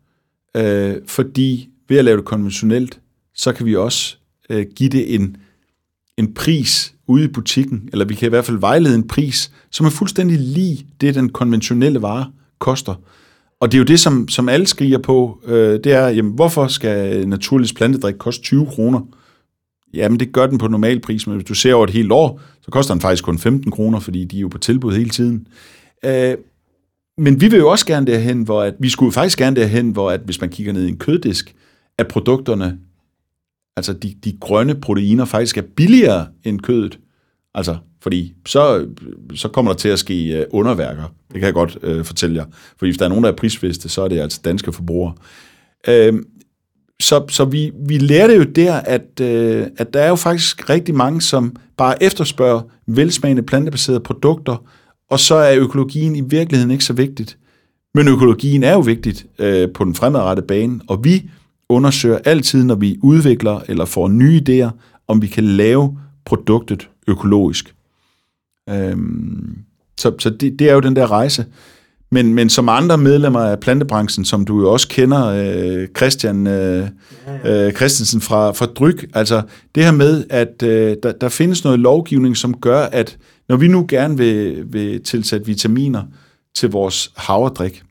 øh, fordi ved at lave det konventionelt, så kan vi også øh, give det en, en pris ude i butikken, eller vi kan i hvert fald vejlede en pris, som er fuldstændig lige det, den konventionelle vare koster. Og det er jo det, som, som alle skriger på, øh, det er, jamen, hvorfor skal naturlig plantedrik koste 20 kroner? Jamen, det gør den på normal pris, men hvis du ser over et helt år, så koster den faktisk kun 15 kroner, fordi de er jo på tilbud hele tiden. Øh, men vi vil jo også gerne derhen, hvor at, vi skulle faktisk gerne derhen, hvor at, hvis man kigger ned i en køddisk, at produkterne, altså de, de grønne proteiner, faktisk er billigere end kødet. Altså, fordi så, så kommer der til at ske øh, underværker. Det kan jeg godt øh, fortælle jer. Fordi hvis der er nogen, der er prisfeste, så er det altså danske forbrugere. Øh, så så vi, vi lærte jo der, at, øh, at der er jo faktisk rigtig mange, som bare efterspørger velsmagende plantebaserede produkter, og så er økologien i virkeligheden ikke så vigtigt. Men økologien er jo vigtigt øh, på den fremadrettede bane, og vi undersøger altid, når vi udvikler eller får nye idéer, om vi kan lave produktet økologisk. Øhm, så så det, det er jo den der rejse. Men, men som andre medlemmer af plantebranchen, som du jo også kender, øh, Christian øh, øh, Christensen fra, fra Dryg, altså det her med, at øh, der, der findes noget lovgivning, som gør, at når vi nu gerne vil, vil tilsætte vitaminer til vores havredrik,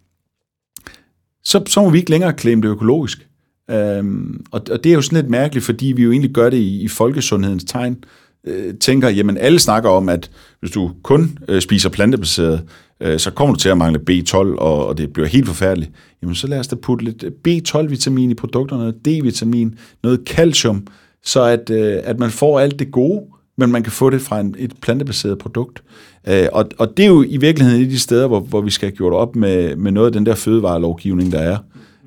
så, så må vi ikke længere claim det økologisk. Øhm, og, og det er jo sådan lidt mærkeligt, fordi vi jo egentlig gør det i, i folkesundhedens tegn. Øh, Øh, tænker, jamen alle snakker om, at hvis du kun øh, spiser plantebaseret, øh, så kommer du til at mangle B12, og, og det bliver helt forfærdeligt. Jamen så lad os da putte lidt øh, B12-vitamin i produkterne, D-vitamin, noget calcium, så at, øh, at man får alt det gode, men man kan få det fra en, et plantebaseret produkt. Øh, og, og det er jo i virkeligheden et af de steder, hvor, hvor vi skal have gjort op med, med noget af den der fødevarelovgivning, der er.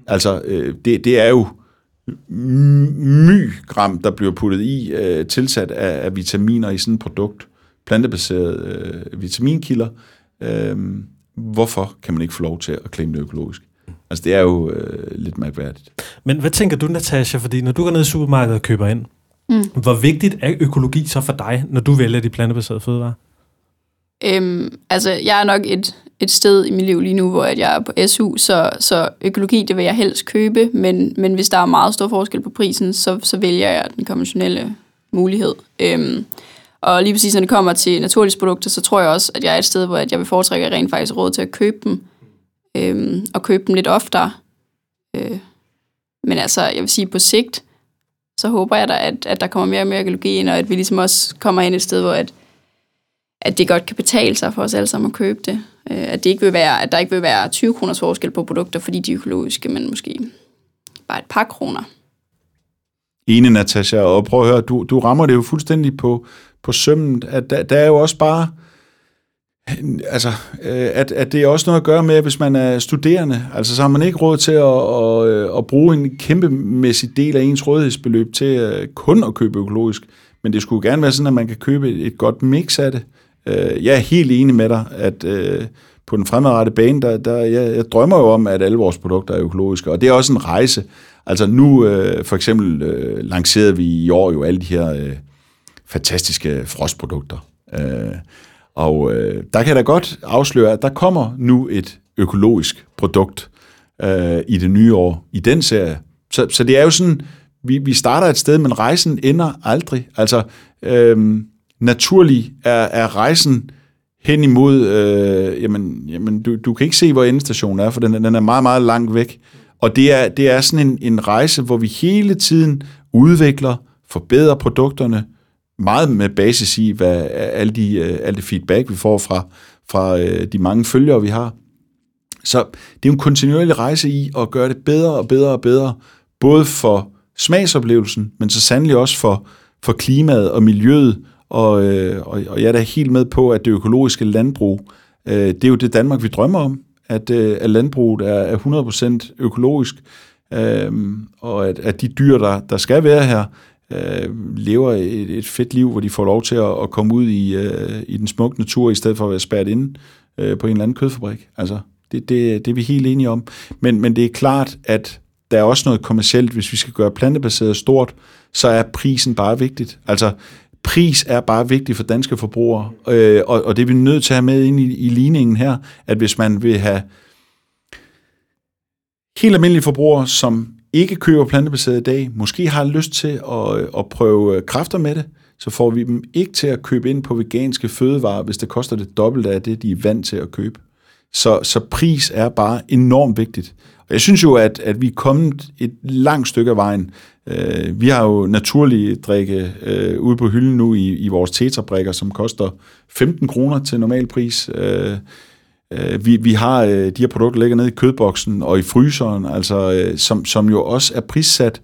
Altså, øh, det, det er jo mygram, der bliver puttet i, øh, tilsat af, af vitaminer i sådan et produkt, plantebaserede øh, vitaminkilder. Øh, hvorfor kan man ikke få lov til at claim det økologisk? Altså, det er jo øh, lidt mærkværdigt. Men hvad tænker du, Natasha? Fordi når du går ned i supermarkedet og køber ind, mm. hvor vigtigt er økologi så for dig, når du vælger de plantebaserede fødevarer? Øhm, altså, jeg er nok et, et sted i mit liv lige nu, hvor jeg er på SU, så, så økologi, det vil jeg helst købe, men, men hvis der er meget stor forskel på prisen, så, så vælger jeg den konventionelle mulighed. Øhm, og lige præcis når det kommer til naturlige produkter, så tror jeg også, at jeg er et sted, hvor jeg vil foretrække rent faktisk råd til at købe dem, øhm, og købe dem lidt oftere. Øh, men altså, jeg vil sige, på sigt, så håber jeg da, at, at der kommer mere og mere økologi ind, og at vi ligesom også kommer ind et sted, hvor at, at det godt kan betale sig for os alle sammen at købe det. Øh, at, det ikke vil være, at der ikke vil være 20 kroners forskel på produkter, fordi de er økologiske, men måske bare et par kroner. Ene, Natasha, og prøv at høre, du, du rammer det jo fuldstændig på, på sømmen, at der, der er jo også bare, altså, øh, at, at det er også noget at gøre med, hvis man er studerende, altså så har man ikke råd til at, at, øh, at bruge en kæmpemæssig del af ens rådighedsbeløb til øh, kun at købe økologisk, men det skulle gerne være sådan, at man kan købe et godt mix af det, Øh, jeg er helt enig med dig, at øh, på den fremadrettede bane, der, der, jeg, jeg drømmer jo om, at alle vores produkter er økologiske, og det er også en rejse. Altså nu øh, for eksempel øh, lancerede vi i år jo alle de her øh, fantastiske frostprodukter. Øh, og øh, der kan jeg da godt afsløre, at der kommer nu et økologisk produkt øh, i det nye år, i den serie. Så, så det er jo sådan, vi, vi starter et sted, men rejsen ender aldrig. Altså, øh, naturlig er, er rejsen hen imod, øh, jamen, jamen du, du kan ikke se, hvor endestationen er, for den, den er meget, meget langt væk. Og det er, det er sådan en, en rejse, hvor vi hele tiden udvikler, forbedrer produkterne, meget med basis i, hvad alle de, øh, alle det feedback, vi får fra, fra øh, de mange følgere, vi har. Så det er en kontinuerlig rejse i at gøre det bedre og bedre og bedre, både for smagsoplevelsen, men så sandelig også for, for klimaet og miljøet, og, øh, og, og jeg er da helt med på, at det økologiske landbrug, øh, det er jo det Danmark, vi drømmer om, at, øh, at landbruget er, er 100% økologisk, øh, og at, at de dyr, der, der skal være her, øh, lever et, et fedt liv, hvor de får lov til at, at komme ud i, øh, i den smukke natur, i stedet for at være spærret inde øh, på en eller anden kødfabrik. Altså, det, det, det er vi helt enige om. Men, men det er klart, at der er også noget kommercielt. Hvis vi skal gøre plantebaseret stort, så er prisen bare vigtigt. Altså, pris er bare vigtigt for danske forbrugere, øh, og, og det er vi nødt til at have med ind i, i ligningen her, at hvis man vil have helt almindelige forbrugere, som ikke køber plantebaseret i dag, måske har lyst til at, øh, at prøve øh, kræfter med det, så får vi dem ikke til at købe ind på veganske fødevarer, hvis det koster det dobbelte af det, de er vant til at købe. Så, så pris er bare enormt vigtigt. Og jeg synes jo, at, at vi er kommet et langt stykke af vejen. Øh, vi har jo naturlige drikke øh, ude på hylden nu i, i vores tetrabrikker, som koster 15 kroner til normal pris. Øh, øh, vi, vi har øh, de her produkter ligger nede i kødboksen og i fryseren, altså, øh, som, som jo også er prissat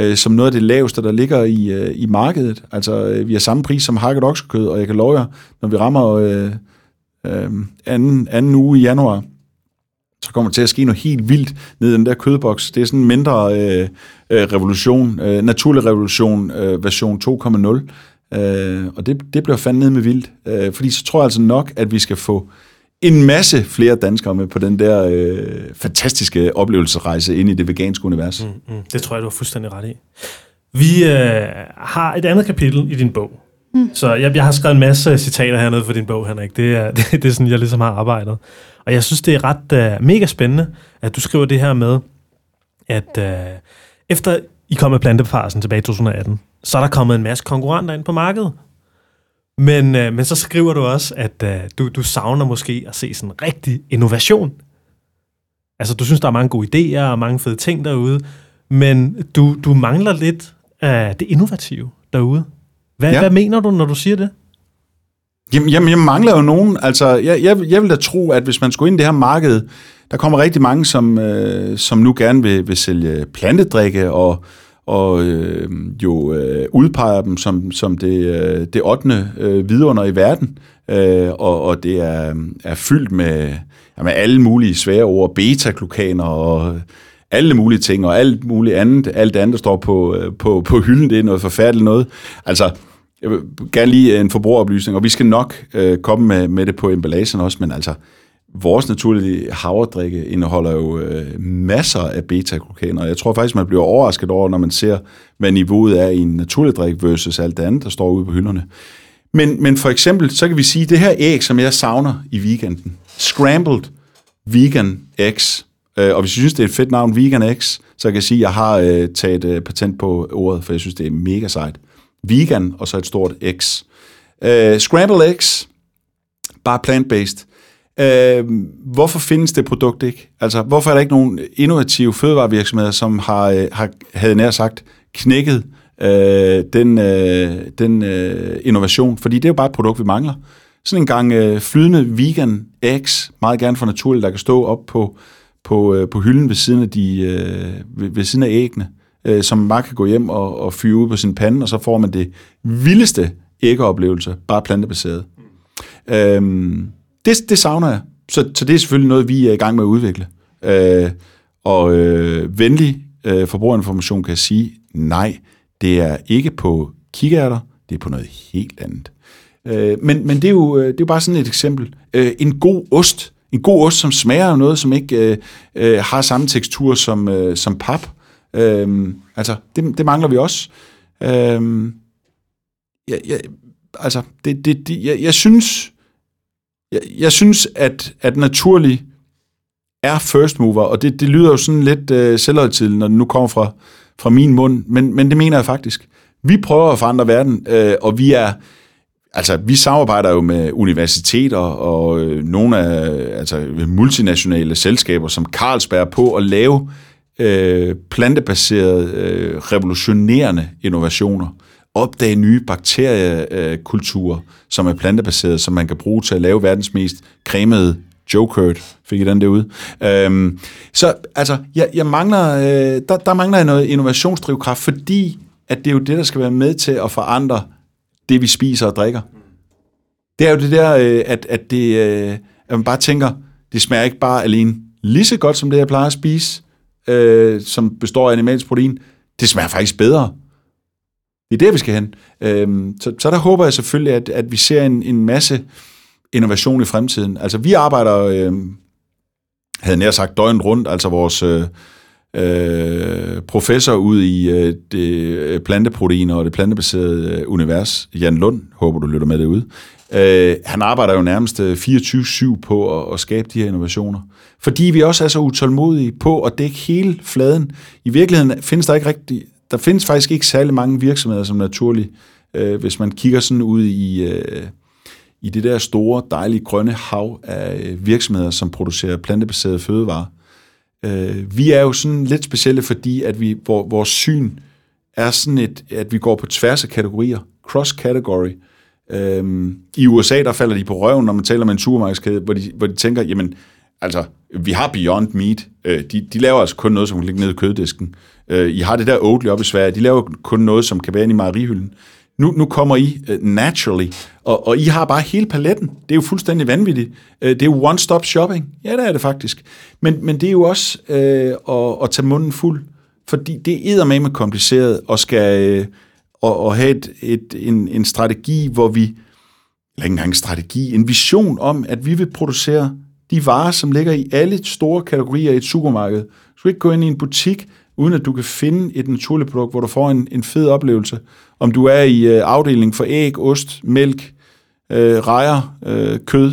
øh, som noget af det laveste, der ligger i, øh, i markedet. Altså, øh, vi har samme pris som hakket oksekød, og jeg kan love jer, når vi rammer øh, øh, anden, anden uge i januar, så kommer der til at ske noget helt vildt ned i den der kødboks. Det er sådan en mindre øh, øh, revolution, øh, naturlig revolution, øh, version 2.0. Øh, og det, det bliver fandme ned med vildt. Øh, fordi så tror jeg altså nok, at vi skal få en masse flere danskere med på den der øh, fantastiske oplevelsesrejse ind i det veganske univers. Mm, mm, det tror jeg, du har fuldstændig ret i. Vi øh, har et andet kapitel i din bog. Mm. Så jeg, jeg har skrevet en masse citater hernede for din bog, Henrik. Det er, det, det er sådan, jeg ligesom har arbejdet. Og jeg synes, det er ret uh, mega spændende, at du skriver det her med, at uh, efter I kom med plantefarsen tilbage i 2018, så er der kommet en masse konkurrenter ind på markedet. Men, uh, men så skriver du også, at uh, du, du savner måske at se sådan en rigtig innovation. Altså, du synes, der er mange gode idéer og mange fede ting derude, men du, du mangler lidt af det innovative derude. Hvad, ja. hvad mener du, når du siger det? Jamen, jamen jeg mangler jo nogen. Altså, jeg, jeg, jeg vil da tro, at hvis man skulle ind i det her marked, der kommer rigtig mange, som, øh, som nu gerne vil, vil sælge plantedrikke og, og øh, jo øh, udpeger dem som, som det, øh, det 8. Øh, vidunder i verden. Øh, og, og det er, er fyldt med, ja, med alle mulige svære ord, beta-glukaner og alle mulige ting, og alt muligt andet, alt andet, der står på, øh, på, på hylden, det er noget forfærdeligt noget. Altså, jeg vil gerne lige øh, en forbrugeroplysning, og vi skal nok øh, komme med, med det på emballagen også, men altså, vores naturlige havredrikke indeholder jo øh, masser af beta-glukaner, og jeg tror faktisk, man bliver overrasket over, når man ser, hvad niveauet er i en naturlig drik versus alt det andet, der står ude på hylderne. Men, men for eksempel, så kan vi sige, det her æg, som jeg savner i weekenden, Scrambled Vegan Eggs, øh, og hvis I synes, det er et fedt navn, Vegan Eggs, så kan jeg sige, at jeg har øh, taget øh, patent på ordet, for jeg synes, det er mega sejt vegan, og så et stort X. Øh, uh, scramble eggs, bare plant-based. Uh, hvorfor findes det produkt ikke? Altså, hvorfor er der ikke nogen innovative fødevarevirksomheder, som har, uh, har havde nær sagt, knækket uh, den, uh, den uh, innovation? Fordi det er jo bare et produkt, vi mangler. Sådan en gang uh, flydende vegan eggs, meget gerne for naturligt, der kan stå op på, på, uh, på hylden ved siden af, de, uh, ved, ved siden af æggene øh, øh, som man bare kan gå hjem og, og fyre ud på sin pande, og så får man det vildeste æggeoplevelse, bare plantebaseret. Mm. Øhm, det, det savner jeg. Så, så det er selvfølgelig noget, vi er i gang med at udvikle. Øh, og øh, venlig øh, forbrugerinformation kan sige, nej, det er ikke på kikærter, det er på noget helt andet. Øh, men, men det, er jo, øh, det er jo bare sådan et eksempel. Øh, en god ost, en god ost, som smager af noget, som ikke øh, øh, har samme tekstur som, øh, som pap, Øhm, altså, det, det mangler vi også. Øhm, ja, ja, altså, det, det, det, jeg, jeg synes, jeg, jeg synes, at, at naturlig er first mover, og det, det lyder jo sådan lidt øh, selvhøjtidligt, når det nu kommer fra, fra min mund, men, men det mener jeg faktisk. Vi prøver at forandre verden, øh, og vi er, altså vi samarbejder jo med universiteter og øh, nogle af altså, multinationale selskaber som Carlsberg på at lave øh, plantebaserede, øh, revolutionerende innovationer. Opdage nye bakteriekulturer, som er plantebaserede, som man kan bruge til at lave verdens mest cremede Jokert, fik I den derude. Øhm, så altså, jeg, jeg mangler, øh, der, der mangler jeg noget innovationsdrivkraft, fordi at det er jo det, der skal være med til at forandre det, vi spiser og drikker. Det er jo det der, øh, at, at, det, øh, at man bare tænker, det smager ikke bare alene lige så godt, som det, jeg plejer at spise, øh, som består af animalsk protein, det smager faktisk bedre. det er der, vi skal hen. Øh, så, så der håber jeg selvfølgelig, at, at vi ser en, en masse innovation i fremtiden. Altså vi arbejder, øh, havde nær sagt døgnet rundt, altså vores øh, øh professor ud i øh, det øh, planteproteiner og det plantebaserede øh, univers, Jan Lund, håber du lytter med det ud. Øh, han arbejder jo nærmest øh, 24-7 på at, at skabe de her innovationer. Fordi vi også er så utålmodige på at dække hele fladen. I virkeligheden findes der ikke rigtig, der findes faktisk ikke særlig mange virksomheder som naturligt, øh, hvis man kigger sådan ud i, øh, i det der store, dejlige grønne hav af øh, virksomheder, som producerer plantebaserede fødevarer. Øh, vi er jo sådan lidt specielle, fordi at vi, hvor, vores syn er sådan et, at vi går på tværs af kategorier, cross-category. Øhm, I USA, der falder de på røven, når man taler med en supermarkedskæde, hvor de, hvor de tænker, jamen, altså, vi har Beyond Meat. Øh, de, de laver altså kun noget, som kan ligge nede i køddisken. Øh, I har det der Oatly op i Sverige. De laver kun noget, som kan være inde i mejerihylden. Nu, nu kommer I uh, naturally, og, og I har bare hele paletten. Det er jo fuldstændig vanvittigt. Uh, det er jo one-stop shopping. Ja, det er det faktisk. Men, men det er jo også uh, at, at tage munden fuld, fordi det er med kompliceret og skal uh, og, og have et, et, en, en strategi, hvor vi, eller ikke engang en strategi, en vision om, at vi vil producere de varer, som ligger i alle store kategorier i et supermarked. Du skal ikke gå ind i en butik, uden at du kan finde et naturligt produkt, hvor du får en, en fed oplevelse. Om du er i øh, afdeling for æg, ost, mælk, øh, rejer, øh, kød,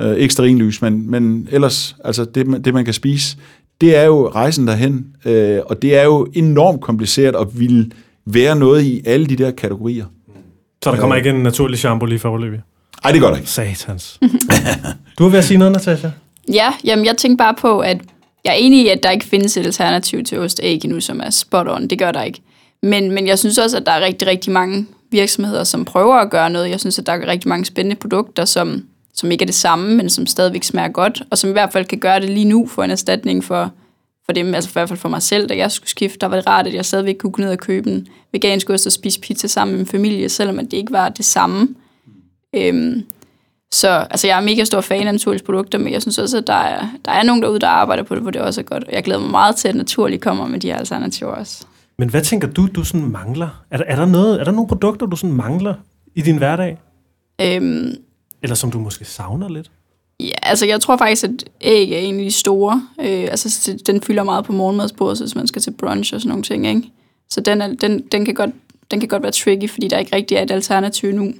øh, ekstra rinlys, men, men ellers, altså det, det man kan spise, det er jo rejsen derhen, øh, og det er jo enormt kompliceret at ville være noget i alle de der kategorier. Så der kommer ikke en naturlig shampoo lige for forløbet? Nej, det gør der ikke. Satans. du er ved at sige noget, Natasha? Ja, jamen jeg tænker bare på, at jeg er enig i, at der ikke findes et alternativ til ost æg endnu, som er spot on. Det gør der ikke. Men, men jeg synes også, at der er rigtig, rigtig mange virksomheder, som prøver at gøre noget. Jeg synes, at der er rigtig mange spændende produkter, som, som ikke er det samme, men som stadigvæk smager godt, og som i hvert fald kan gøre det lige nu for en erstatning for, for dem, altså i hvert fald for mig selv, da jeg skulle skifte, der var det rart, at jeg stadigvæk kunne gå ned og købe en vegansk ost og spise pizza sammen med min familie, selvom det ikke var det samme. Øhm, så altså, jeg er mega stor fan af naturlige produkter, men jeg synes også, at der er, der er nogen derude, der arbejder på det, hvor det også er godt. Og jeg glæder mig meget til, at naturligt kommer med de her alternativer også. Men hvad tænker du, du sådan mangler? Er der, er der, noget, er der nogle produkter, du sådan mangler i din hverdag? Øhm, Eller som du måske savner lidt? Ja, altså jeg tror faktisk, at æg er en af de store. Øh, altså den fylder meget på morgenmadsbordet, hvis man skal til brunch og sådan nogle ting, ikke? Så den, er, den, den, kan godt, den kan godt være tricky, fordi der ikke rigtig er et alternativ nu.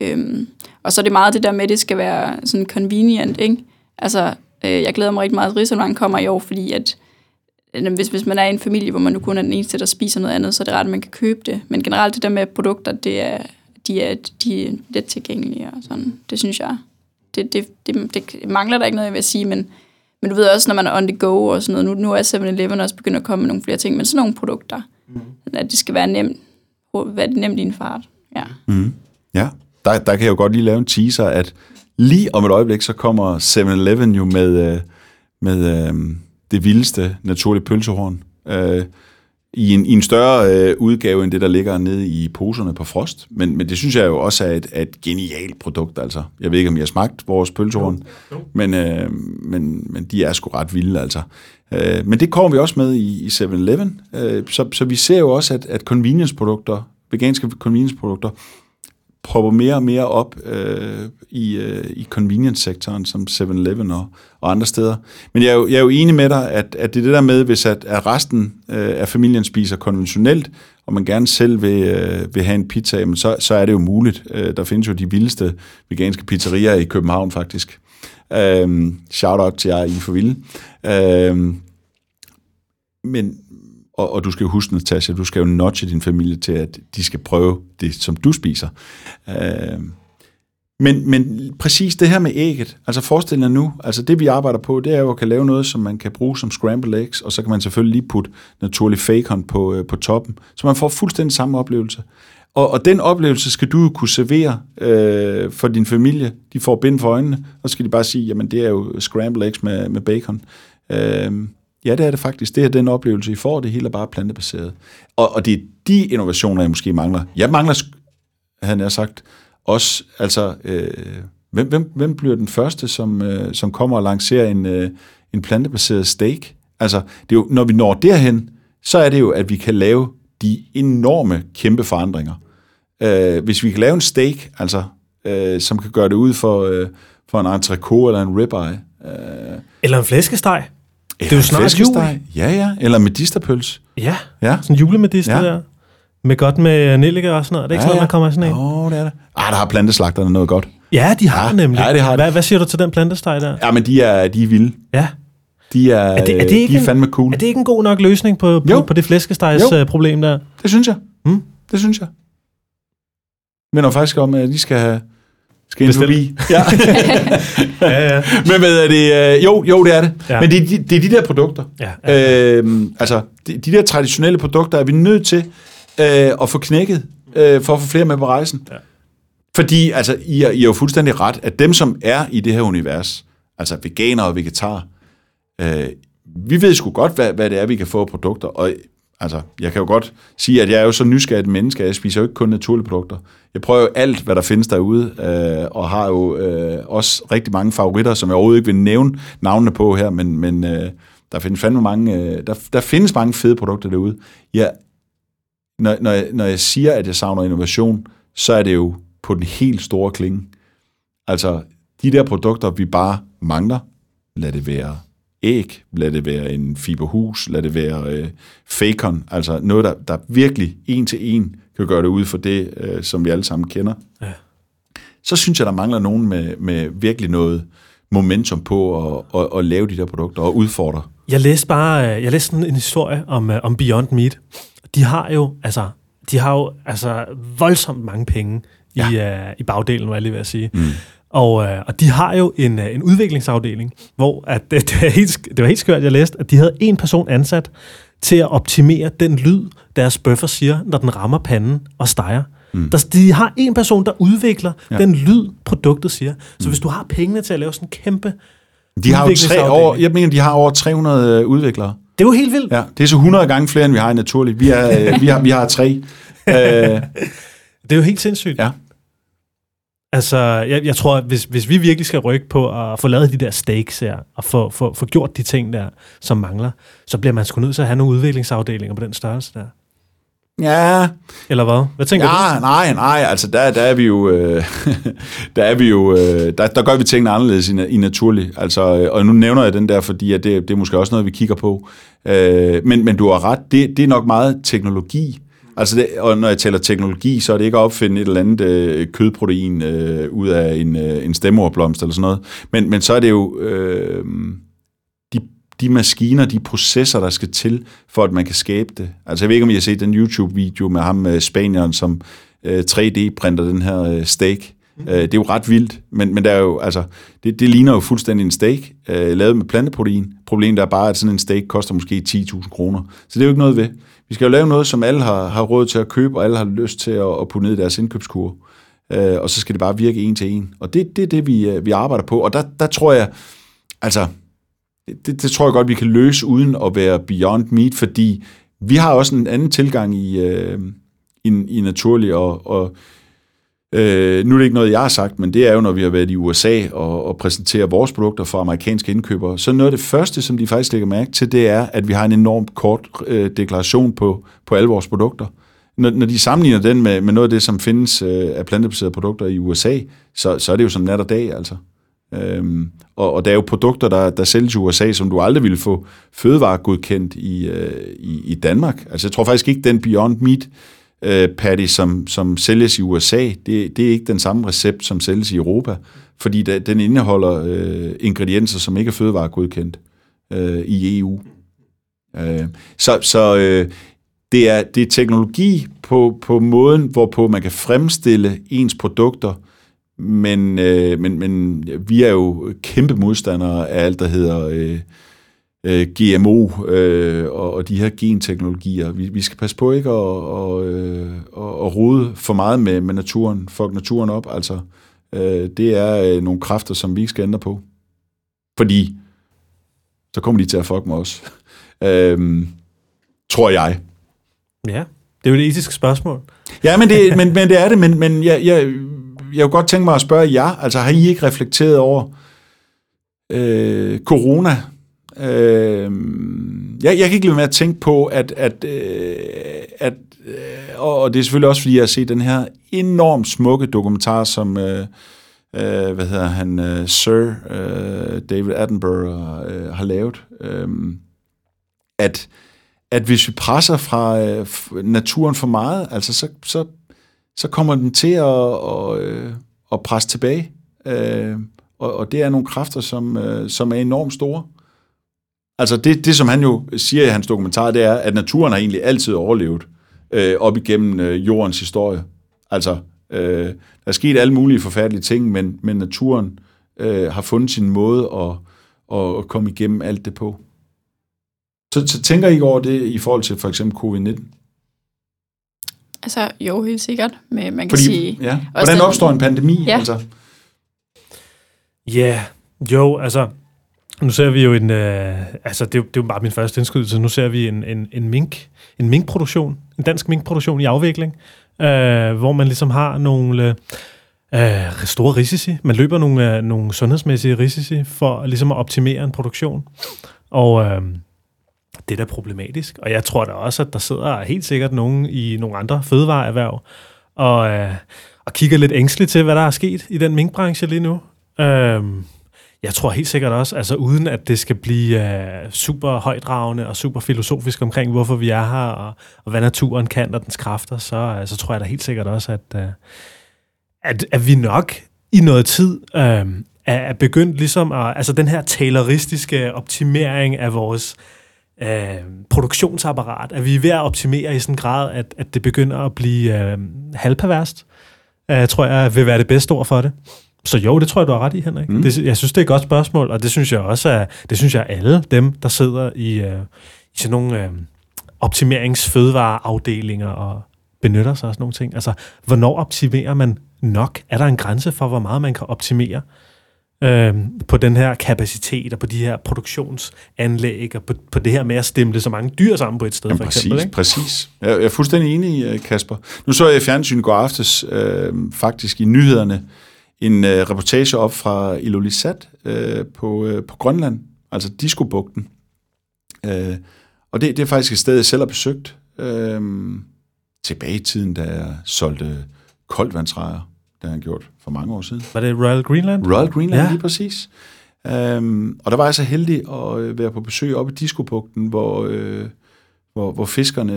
Øhm, og så er det meget det der med, at det skal være sådan convenient, ikke? Altså, øh, jeg glæder mig rigtig meget, at Rigsholland kommer i år, fordi at hvis, hvis man er i en familie, hvor man nu kun er den eneste, der spiser noget andet, så er det rart, at man kan købe det. Men generelt det der med produkter, det er, de er, de er let tilgængelige og sådan. Det synes jeg, det, det, det, det mangler der ikke noget, jeg vil sige, men, men du ved også, når man er on the go og sådan noget, nu, nu er 7-Eleven også begyndt at komme med nogle flere ting, men sådan nogle produkter, mm. at det skal være nemt, være nemt i en fart. Ja. Mm. Ja der, der kan jeg jo godt lige lave en teaser, at lige om et øjeblik, så kommer 7-Eleven jo med, øh, med øh, det vildeste naturlige pølsehorn. Øh, i en, i en større øh, udgave end det, der ligger nede i poserne på Frost. Men, men det synes jeg jo også er et, et genialt produkt, altså. Jeg ved ikke, om I har smagt vores pølsehorn, men, øh, men, men de er sgu ret vilde, altså. Øh, men det kommer vi også med i, i 7-Eleven. Øh, så, så vi ser jo også, at, at convenience-produkter, veganske convenience-produkter, propper mere og mere op øh, i, øh, i convenience-sektoren, som 7-Eleven og, og andre steder. Men jeg er, jo, jeg er jo enig med dig, at, at det er det der med, hvis at, at resten øh, af familien spiser konventionelt, og man gerne selv vil, øh, vil have en pizza, jamen så, så er det jo muligt. Øh, der findes jo de vildeste veganske pizzerier i København faktisk. Øh, shout out til jer i for vilde. Øh, men, og, og du skal jo huske, Natasha, du skal jo notche din familie til, at de skal prøve det, som du spiser. Øh, men, men præcis det her med ægget, altså forestil dig nu, altså det vi arbejder på, det er jo at kan lave noget, som man kan bruge som scrambled eggs, og så kan man selvfølgelig lige putte naturlig bacon på, øh, på toppen, så man får fuldstændig samme oplevelse. Og, og den oplevelse skal du jo kunne servere øh, for din familie. De får bind for øjnene, og så skal de bare sige, jamen det er jo scrambled eggs med, med bacon. Øh, Ja, det er det faktisk. Det er den oplevelse, I får. Det hele er bare plantebaseret. Og, og det er de innovationer, jeg måske mangler. Jeg mangler, han har sagt, også, altså, øh, hvem, hvem, hvem bliver den første, som, øh, som kommer og lancerer en, øh, en plantebaseret steak? Altså, det er jo, når vi når derhen, så er det jo, at vi kan lave de enorme kæmpe forandringer. Øh, hvis vi kan lave en steak, altså, øh, som kan gøre det ud for, øh, for en entrecôte eller en ribeye. Øh, Eller en flæskesteg eller jo en snart flæskesteg. Ja, ja. Eller medisterpøls. Ja, Ja. sådan en julemedister Ja. der. Med godt med nellike og sådan noget. Det er ikke sådan noget, man kommer sådan en. Åh, oh, det er det. Ah, der har planteslagterne noget godt. Ja, de har Ja, nemlig. ja, det har de. Hvad, hvad siger du til den plantesteg der? Ja, men de er, de er vilde. Ja. De er, Er det, er det de ikke er fandme cool. Er det ikke en god nok løsning på, på, Jo. på det flæskestegs Jo. uh, problem der? Det synes jeg. Mm. Det synes jeg. Men når faktisk om, at de skal have skal Bestil. forbi. Ja. Ja, ja. Men hvad er det? øh, Jo, jo, det er det. Ja. Men det, er de- det er de der produkter. ja, ja. Øhm, altså, de, de der traditionelle produkter er vi nødt til øh, at få knækket, øh, for at få flere med på rejsen. Ja. Fordi, altså, I er, I er jo fuldstændig ret, at dem, som er i det her univers, altså veganere og vegetarer, øh, vi ved sgu godt, hvad, hvad det er, vi kan få af produkter. Og altså, jeg kan jo godt sige, at jeg er jo så nysgerrig et menneske, at jeg spiser jo ikke kun naturlige produkter. Jeg prøver jo alt, hvad der findes derude, øh, og har jo øh, også rigtig mange favoritter, som jeg overhovedet ikke vil nævne navnene på her, men, men øh, der findes fandme mange, øh, der, der findes mange fede produkter derude. Jeg, når, når, jeg, når jeg siger, at jeg savner innovation, så er det jo på den helt store klinge. Altså, de der produkter, vi bare mangler, lad det være æg, lad det være en fiberhus, lad det være øh, fakon, altså noget, der, der virkelig en til en kan gøre det ud for det, øh, som vi alle sammen kender. Ja. Så synes jeg, der mangler nogen med, med virkelig noget momentum på at, at, at lave de der produkter og udfordre. Jeg læste bare, øh, jeg læste sådan en historie om, øh, om Beyond Meat. De har jo, altså, de har jo altså voldsomt mange penge ja. i, uh, i bagdelen, var jeg lige ved at sige. Mm. Og, øh, og de har jo en, øh, en udviklingsafdeling, hvor at, det, det, er helt, det var helt skørt, jeg læste, at de havde en person ansat til at optimere den lyd, deres bøffer siger, når den rammer panden og steger. Mm. Der, de har en person, der udvikler ja. den lyd, produktet siger. Så mm. hvis du har pengene til at lave sådan en kæmpe... De har jo tre over, jeg mener, de har over 300 øh, udviklere. Det er jo helt vildt. Ja, det er så 100 gange flere, end vi har i naturligt. Vi, er, øh, vi, har, vi har tre. Øh, Det er jo helt sindssygt. ja. Altså, jeg, jeg tror, at hvis, hvis vi virkelig skal rykke på at få lavet de der stakes her, og få, få, få gjort de ting der, som mangler, så bliver man sgu nødt til at have nogle udviklingsafdelinger på den størrelse der. Ja, Eller hvad? Hvad tænker ja, nej, nej, altså der, der er vi jo, øh, der er vi jo, øh, der, der gør vi tingene anderledes i, i naturligt. Altså, øh, og nu nævner jeg den der, fordi at det, det er måske også noget, vi kigger på. Øh, men, men du har ret, det, det er nok meget teknologi. Altså det, og når jeg taler teknologi, så er det ikke at opfinde et eller andet øh, kødprotein øh, ud af en, øh, en stemmerblomst eller sådan noget. Men, men så er det jo øh, de, maskiner, de processer, der skal til, for at man kan skabe det. Altså jeg ved ikke, om I har set den YouTube-video med ham, øh, spanieren, som øh, 3D-printer den her øh, steak. Mm. Øh, det er jo ret vildt, men, men der er jo, altså, det, det ligner jo fuldstændig en steak, øh, lavet med planteprotein. Problemet er bare, at sådan en steak koster måske 10.000 kroner. Så det er jo ikke noget ved. Vi skal jo lave noget, som alle har, har råd til at købe, og alle har lyst til at, at putte ned i deres indkøbskur. Øh, og så skal det bare virke en til en. Og det, det er det, vi, øh, vi arbejder på. Og der, der tror jeg, altså, det, det tror jeg godt, vi kan løse uden at være beyond meat, fordi vi har også en anden tilgang i, øh, i, i naturlig, og, og øh, nu er det ikke noget, jeg har sagt, men det er jo, når vi har været i USA og, og præsenterer vores produkter for amerikanske indkøbere, så noget af det første, som de faktisk lægger mærke til, det er, at vi har en enormt kort øh, deklaration på, på alle vores produkter. Når, når de sammenligner den med, med noget af det, som findes øh, af plantebaserede produkter i USA, så, så er det jo som nat og dag, altså. Øhm, og, og der er jo produkter, der, der sælges i USA, som du aldrig ville få fødevaregodkendt i, øh, i, i Danmark. Altså jeg tror faktisk ikke, den Beyond Meat øh, patty, som, som sælges i USA, det, det er ikke den samme recept, som sælges i Europa, fordi da, den indeholder øh, ingredienser, som ikke er fødevaregodkendt øh, i EU. Øh, så så øh, det, er, det er teknologi på, på måden, hvorpå man kan fremstille ens produkter, men, øh, men, men vi er jo kæmpe modstandere af alt, der hedder øh, øh, GMO øh, og, og de her genteknologier. Vi, vi skal passe på ikke at, og, øh, og, og rode for meget med, med naturen, fuck naturen op. Altså, øh, det er øh, nogle kræfter, som vi ikke skal ændre på. Fordi så kommer de til at fuck med os. øh, tror jeg. Ja, det er jo et etisk spørgsmål. Ja, men det, men, men det er det, men, men jeg, jeg, jeg kunne godt tænke mig at spørge jer, altså har I ikke reflekteret over øh, corona? Øh, jeg, jeg kan ikke lade med at tænke på, at, at, øh, at øh, og det er selvfølgelig også, fordi jeg har set den her enormt smukke dokumentar, som, øh, øh, hvad hedder han, øh, Sir øh, David Attenborough øh, har lavet, øh, at, at hvis vi presser fra øh, naturen for meget, altså så, så, så kommer den til at, og, øh, at presse tilbage. Øh, og, og det er nogle kræfter, som, øh, som er enormt store. Altså det, det, som han jo siger i hans dokumentar, det er, at naturen har egentlig altid overlevet øh, op igennem øh, jordens historie. Altså, øh, der er sket alle mulige forfærdelige ting, men, men naturen øh, har fundet sin måde at, at, at komme igennem alt det på. Så, så tænker I over det i forhold til for eksempel covid-19? Altså, jo, helt sikkert. Men man kan Fordi, sige... ja, hvordan opstår en pandemi? Ja. Altså? Ja, yeah. jo, altså, nu ser vi jo en, øh, altså det er, jo, det er jo bare min første indskydelse, nu ser vi en, en, en mink, en minkproduktion, en dansk minkproduktion i afvikling, øh, hvor man ligesom har nogle øh, store risici, man løber nogle, øh, nogle sundhedsmæssige risici for ligesom at optimere en produktion, og øh, det er da problematisk, og jeg tror da også, at der sidder helt sikkert nogen i nogle andre fødevareerhverv, og, øh, og kigger lidt ængstligt til, hvad der er sket i den minkbranche lige nu. Øh, jeg tror helt sikkert også, altså uden at det skal blive øh, super højdragende og super filosofisk omkring, hvorfor vi er her, og, og hvad naturen kan og dens kræfter, så, øh, så tror jeg da helt sikkert også, at, øh, at, at vi nok i noget tid øh, er, er begyndt ligesom at, altså den her tayloristiske optimering af vores uh, produktionsapparat, at vi er ved at optimere i sådan en grad, at, at det begynder at blive uh, halvperverst, uh, tror jeg vil være det bedste ord for det. Så jo, det tror jeg, du har ret i, Henrik. Mm. Det, jeg synes, det er et godt spørgsmål, og det synes jeg også er, det synes jeg alle dem, der sidder i, uh, i sådan nogle uh, optimeringsfødevareafdelinger og benytter sig af sådan nogle ting. Altså, hvornår optimerer man nok? Er der en grænse for, hvor meget man kan optimere uh, på den her kapacitet og på de her produktionsanlæg og på, på det her med at stemple så mange dyr sammen på et sted, Jamen, for præcis, eksempel? Ikke? Præcis. Jeg, jeg er fuldstændig enig, Kasper. Nu så jeg i fjernsyn går aftes øh, faktisk i nyhederne, en øh, reportage op fra Ilulissat øh, på, øh, på Grønland, altså Diskobugten. Øh, og det, det er faktisk et sted, jeg selv har besøgt øh, tilbage i tiden, da jeg solgte koldvandsrejer. Det har jeg gjort for mange år siden. Var det Royal Greenland? Royal Greenland, Ja. lige præcis. Um, og der var jeg så heldig at øh, være på besøg oppe i Diskobugten, hvor, øh, hvor, hvor fiskerne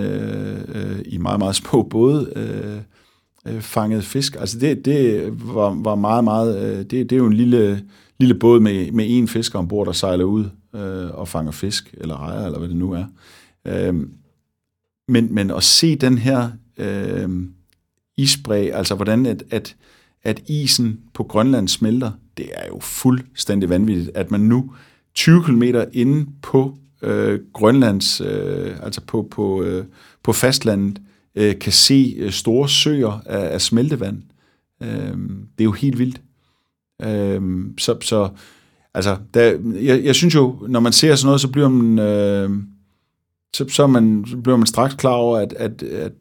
øh, i meget, meget små både øh, øh, fangede fisk. Altså det, det var, var meget, meget... Øh, det, det er jo en lille, lille båd med, med en fisker ombord, der sejler ud øh, og fanger fisk, eller rejer, eller hvad det nu er. Øh, men, men at se den her øh, isbræ, altså hvordan at, at, at isen på Grønland smelter, det er jo fuldstændig vanvittigt, at man nu 20 km inde på øh, Grønlands, øh, altså på, på, øh, på fastlandet, øh, kan se øh, store søer af, af smeltevand. Øh, det er jo helt vildt. Øh, så, så altså, der, jeg, jeg synes jo, når man ser sådan noget, så bliver man, øh, så, så, man, så bliver man straks klar over, at, at, at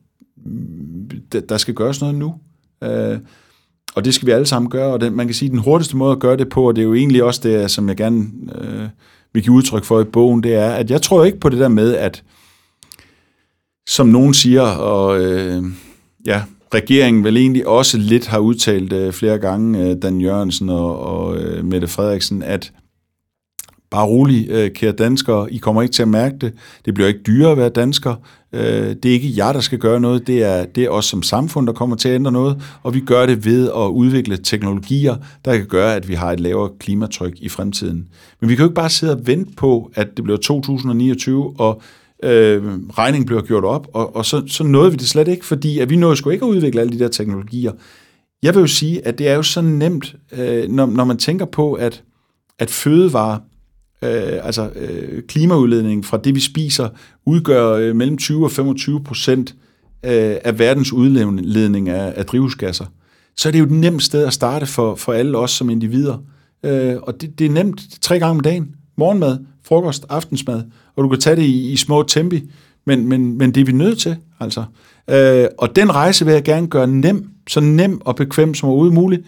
der- der skal gøres noget nu. Øh, og det skal vi alle sammen gøre, og det, man kan sige, at den hurtigste måde at gøre det på, og det er jo egentlig også det, som jeg gerne øh, vil give udtryk for i bogen, det er, at jeg tror ikke på det der med, at som nogen siger, og øh, ja, regeringen vel egentlig også lidt har udtalt øh, flere gange, øh, Dan Jørgensen og, og øh, Mette Frederiksen, at bare rolig, øh, kære danskere, I kommer ikke til at mærke det. Det bliver ikke dyrere at være dansker. Øh, det er ikke jer, der skal gøre noget. Det er, det er os som samfund, der kommer til at ændre noget. Og vi gør det ved at udvikle teknologier, der kan gøre, at vi har et lavere klimatryk i fremtiden. Men vi kan jo ikke bare sidde og vente på, at det bliver 2029, og øh, regningen bliver gjort op, og, og så, så nåede vi det slet ikke, fordi at vi nåede sgu ikke at udvikle alle de der teknologier. Jeg vil jo sige, at det er jo så nemt, øh, når, når man tænker på, at, at fødevarer, øh, altså øh, klimaudledningen fra det, vi spiser, udgør øh, mellem 20 og 25 procent øh, af verdens udledning af, af drivhusgasser, så er det jo et nemt sted at starte for, for alle os som individer. Øh, og det, det er nemt tre gange om dagen. Morgenmad, frokost, aftensmad, og du kan tage det i, i små tempi, men, men, men det er vi nødt til, altså. Øh, og den rejse vil jeg gerne gøre nem, så nem og bekvem som overhovedet muligt,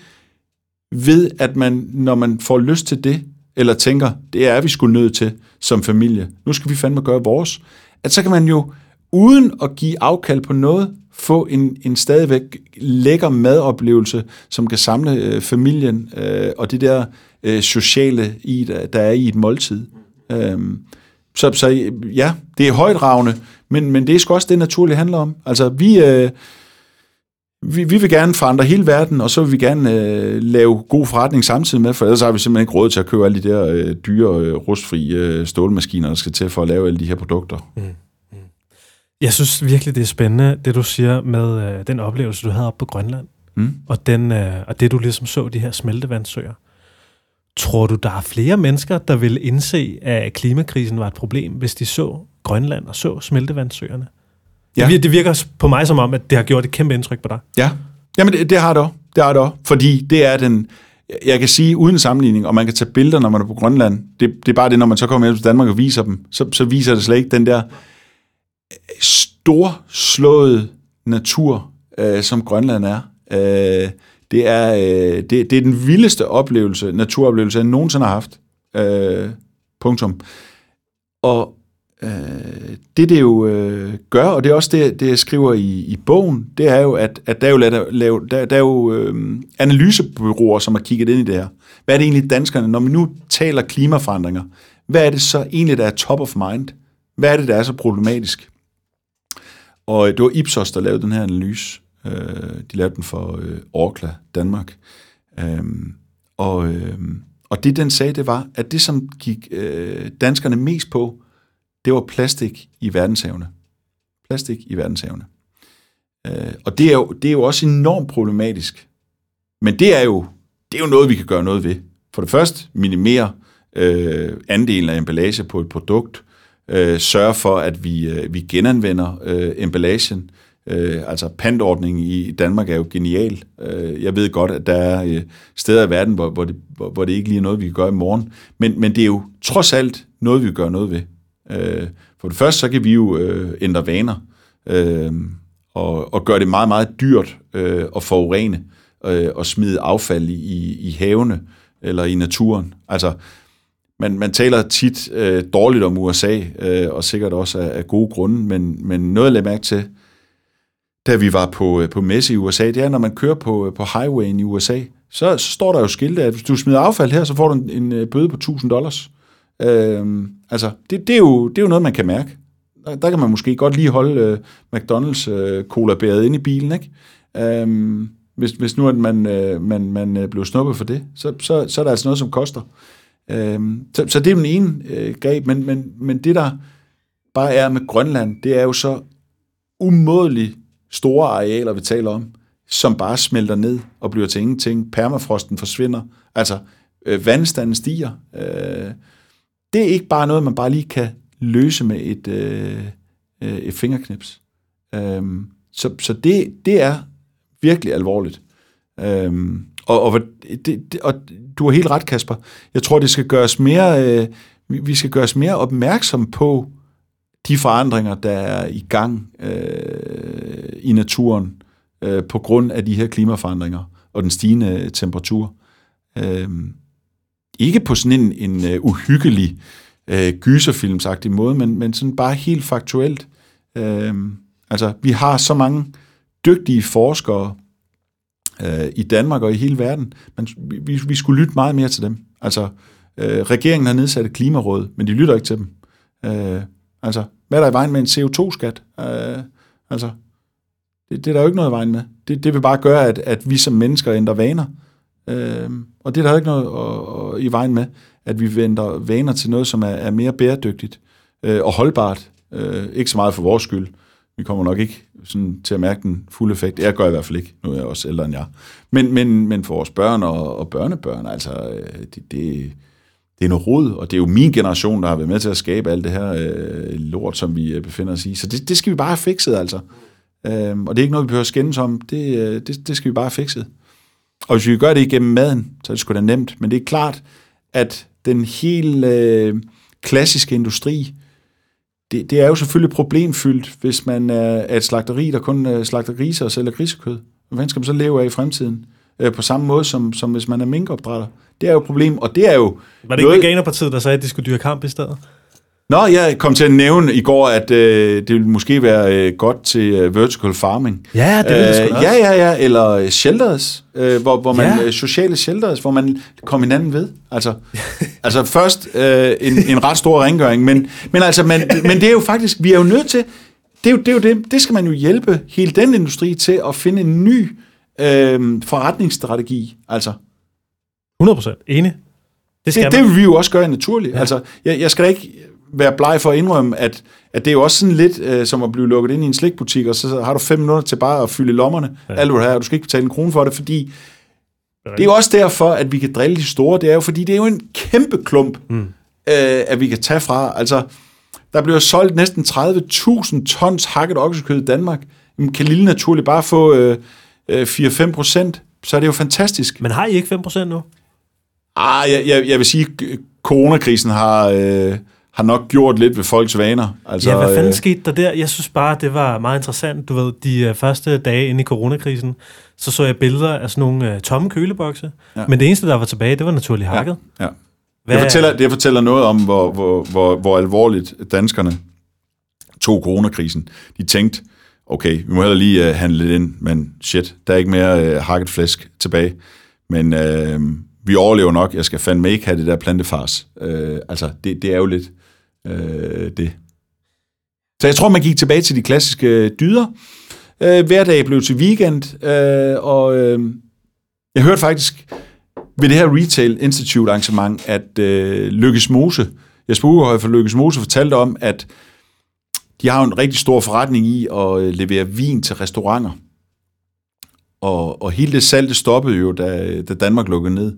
ved at man, når man får lyst til det, eller tænker, det er vi skulle nødt til som familie, nu skal vi fandme gøre vores, at så kan man jo, uden at give afkald på noget, få en, en stadigvæk lækker madoplevelse, som kan samle øh, familien øh, og det der øh, sociale, i, der, der er i et måltid. Øhm, så, så ja, det er højdragende, men, men det er sgu også det, naturligt handler om. Altså, vi, øh, vi, vi vil gerne forandre hele verden, og så vil vi gerne øh, lave god forretning samtidig med, for ellers har vi simpelthen ikke råd til at købe alle de der øh, dyre, øh, rustfri øh, stålmaskiner, der skal til for at lave alle de her produkter. Mm. Mm. Jeg synes virkelig, det er spændende, det du siger med øh, den oplevelse, du havde op på Grønland, mm. og, den, øh, og det, du ligesom så, de her smeltevandssøer. Tror du, der er flere mennesker, der vil indse, at klimakrisen var et problem, hvis de så Grønland og så smeltevandssøerne? Ja. Det, det virker på mig som om, at det har gjort et kæmpe indtryk på dig. Ja, Jamen, det, det har det også. Det har det også. Fordi det er den, jeg kan sige uden sammenligning, og man kan tage billeder, når man er på Grønland. Det, det er bare det, når man så kommer hjem til Danmark og viser dem, så, så viser det slet ikke den der storslåede natur, øh, som Grønland er. Øh, det er, øh, det, det er den vildeste oplevelse, naturoplevelse, jeg nogensinde har haft. Øh, punktum. Og øh, Øh, det, det jo øh, gør, og det er også det, det jeg skriver i, i bogen, det er jo, at, at der er jo, lavet, der, der er jo øh, analysebyråer, som har kigget ind i det her. Hvad er det egentlig danskerne, når vi nu taler klimaforandringer, hvad er det så egentlig, der er top of mind? Hvad er det, der er så problematisk? Og øh, det var Ipsos, der lavede den her analyse. Øh, de lavede den for øh, Orkla, Danmark. Øh, og, øh, og det, den sagde, det var, at det, som gik øh, danskerne mest på, det var plastik i verdenshavene. Plastik i verdenshavene. Øh, og det er, jo, det er jo også enormt problematisk. Men det er jo, det er jo noget, vi kan gøre noget ved. For det første, minimere øh, andelen af emballage på et produkt. Øh, sørge for, at vi, øh, vi genanvender øh, emballagen. Øh, altså pantordningen i Danmark er jo genial. Øh, jeg ved godt, at der er øh, steder i verden, hvor, hvor, det, hvor, hvor det ikke lige er noget, vi kan gøre i morgen. Men, men det er jo trods alt noget, vi kan gøre noget ved. Øh, for det første, så kan vi jo øh, ændre vaner, øh, og, og gøre det meget, meget dyrt øh, at forurene øh, og smide affald i, i havene eller i naturen. Altså, man, man taler tit øh, dårligt om USA, øh, og sikkert også af, af gode grunde, men, men noget at lade mærke til, da vi var på, øh, på messe i USA, det er, når man kører på, øh, på highwayen i USA, så, så står der jo skilte, at hvis du smider affald her, så får du en, en øh, bøde på 1000 dollars. Øh, altså, det, det, er jo, det er jo noget, man kan mærke. Der, der kan man måske godt lige holde øh, McDonald's øh, cola-bæret inde i bilen, ikke? Øh, hvis, hvis nu at man, øh, man, man øh, blev snuppet for det, så, så, så er der altså noget, som koster. Øh, så, så det er den ene øh, greb, men, men, men det der bare er med Grønland, det er jo så umådeligt store arealer, vi taler om, som bare smelter ned og bliver til ingenting. Permafrosten forsvinder. Altså, øh, vandstanden stiger. Øh, det er ikke bare noget, man bare lige kan løse med et, øh, øh, et fingerknips. Øhm, så så det, det er virkelig alvorligt. Øhm, og, og, det, det, og du har helt ret, Kasper. Jeg tror, det skal gøres mere, øh, vi skal gøres mere opmærksom på de forandringer, der er i gang øh, i naturen øh, på grund af de her klimaforandringer og den stigende temperatur. Øh, ikke på sådan en, en uh, uhyggelig øh, uh, gyserfilmsagtig måde, men, men sådan bare helt faktuelt. Uh, altså, vi har så mange dygtige forskere uh, i Danmark og i hele verden, men vi, vi skulle lytte meget mere til dem. Altså, uh, regeringen har nedsat et klimaråd, men de lytter ikke til dem. Uh, altså, hvad er der i vejen med en CO2-skat? Uh, altså, det, det er der jo ikke noget i vejen med. Det, det vil bare gøre, at, at vi som mennesker ændrer vaner. Øh, og det er der ikke noget at, at, i vejen med, at vi venter vaner til noget, som er, er mere bæredygtigt øh, og holdbart. Øh, ikke så meget for vores skyld. Vi kommer nok ikke sådan, til at mærke den fulde effekt. Jeg gør i hvert fald ikke. Nu er jeg også ældre end jeg. Men, men, men for vores børn og, og børnebørn, altså, øh, det, det, det er noget rod, og det er jo min generation, der har været med til at skabe alt det her øh, lort, som vi øh, befinder os i. Så det, det skal vi bare have fikset, altså. Øhm, og det er ikke noget, vi behøver at skændes om. Det, øh, det, det skal vi bare have fikset. Og hvis vi gør det igennem maden, så er det sgu da nemt. Men det er klart, at den helt øh, klassiske industri, det, det er jo selvfølgelig problemfyldt, hvis man er et slagteri, der kun øh, slagter griser og sælger grisekød. Hvad skal man så leve af i fremtiden? Øh, på samme måde som, som hvis man er minkopdrætter. Det er jo et problem, og det er jo... Var det ikke Veganerpartiet, der sagde, at de skulle dyrke kamp i stedet? Nå, jeg kom til at nævne i går, at øh, det ville måske være øh, godt til øh, vertical farming. Ja, det ville det også. Ja, ja, ja, eller øh, shelters, øh, hvor, hvor man, Ja. ja. sociale shelters, hvor man kommer hinanden ved. Altså, altså først øh, en, en ret stor rengøring, men, men, altså, man, men det er jo faktisk, vi er jo nødt til, det er jo det, er jo det, det skal man jo hjælpe hele den industri til at finde en ny øh, forretningsstrategi. Altså, 100 procent. Enig. Det skal det, man. det vil vi jo også gøre naturligt. Ja. Altså, jeg, jeg skal da ikke være bleg for at indrømme, at, at det er jo også sådan lidt øh, som at blive lukket ind i en slikbutik, og så har du fem minutter til bare at fylde lommerne. Ja. Alt hvad du har, du skal ikke betale en krone for det, fordi det er jo også derfor, at vi kan drille de store. Det er jo fordi, det er jo en kæmpe klump, mm. øh, at vi kan tage fra. Altså, der bliver solgt næsten 30.000 tons hakket oksekød i Danmark. Jamen, kan lille naturligt bare få øh, øh, 4-5 procent, så er det jo fantastisk. Men har I ikke 5 procent nu? Ah, jeg, jeg, jeg vil sige, at coronakrisen har, øh, har nok gjort lidt ved folks vaner. Altså, Ja, hvad fanden øh, skete der der? Jeg synes bare, det var meget interessant. Du ved, de øh, første dage inde i coronakrisen, så så jeg billeder af sådan nogle øh, tomme kølebokse. Ja. Ja. Men det eneste, der var tilbage, det var naturligt hakket. Ja. Hvad, Det, fortæller, det fortæller noget om, hvor, hvor, hvor, hvor alvorligt danskerne tog coronakrisen. De tænkte, okay, vi må heller lige uh, handle lidt ind, men shit, der er ikke mere uh, hakket flæsk tilbage. Men uh, vi overlever nok, jeg skal fandme ikke have det der plantefars. Øh, altså, det, det er jo lidt øh, det. Så jeg tror, man gik tilbage til de klassiske øh, dyder. Uh, hverdag blev til weekend, øh, og øh, jeg hørte faktisk ved det her Retail Institute arrangement, at øh, Lykkes Mose, Jesper Ugerhøj fra Lykkes Mose fortalte om, at de har en rigtig stor forretning i at øh, levere vin til restauranter. Og, og hele det salg, det stoppede jo, da, da Danmark lukkede ned.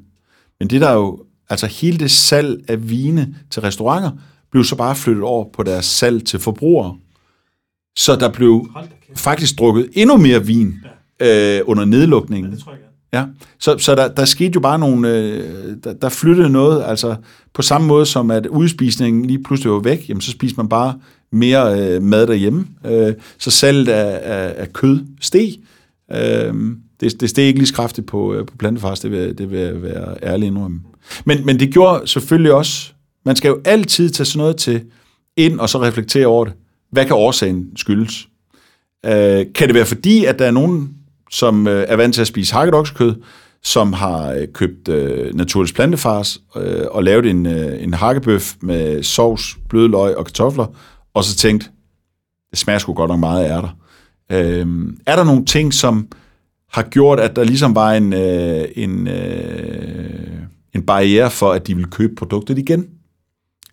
Men det der er jo, altså hele det salg af vine til restauranter, blev så bare flyttet over på deres salg til forbrugere. Så der blev faktisk drukket endnu mere vin øh, under nedlukningen. tror jeg. Ja, så, så der, der skete jo bare nogle, øh, der, der flyttede noget, altså på samme måde som at udspisningen lige pludselig var væk, jamen så spiser man bare mere øh, mad derhjemme, øh, så salget af, af, af kød steg. Øh, det, det steg ikke lige så kraftigt på, øh, på plantefars, det vil, det vil jeg være ærlig indrømme. Men, men det gjorde selvfølgelig også, man skal jo altid tage sådan noget til ind og så reflektere over det. Hvad kan årsagen skyldes? Øh, kan det være fordi, at der er nogen, som øh, er vant til at spise hakket oksekød, som har øh, købt øh, naturligt plantefars øh, og lavet en, øh, en hakkebøf med sovs, blødløg og kartofler, og så tænkt, det smager sgu godt nok meget af ærter. Øh, er der nogle ting, som har gjort, at der ligesom var en, øh, en, øh, en barriere for, at de ville købe produktet igen?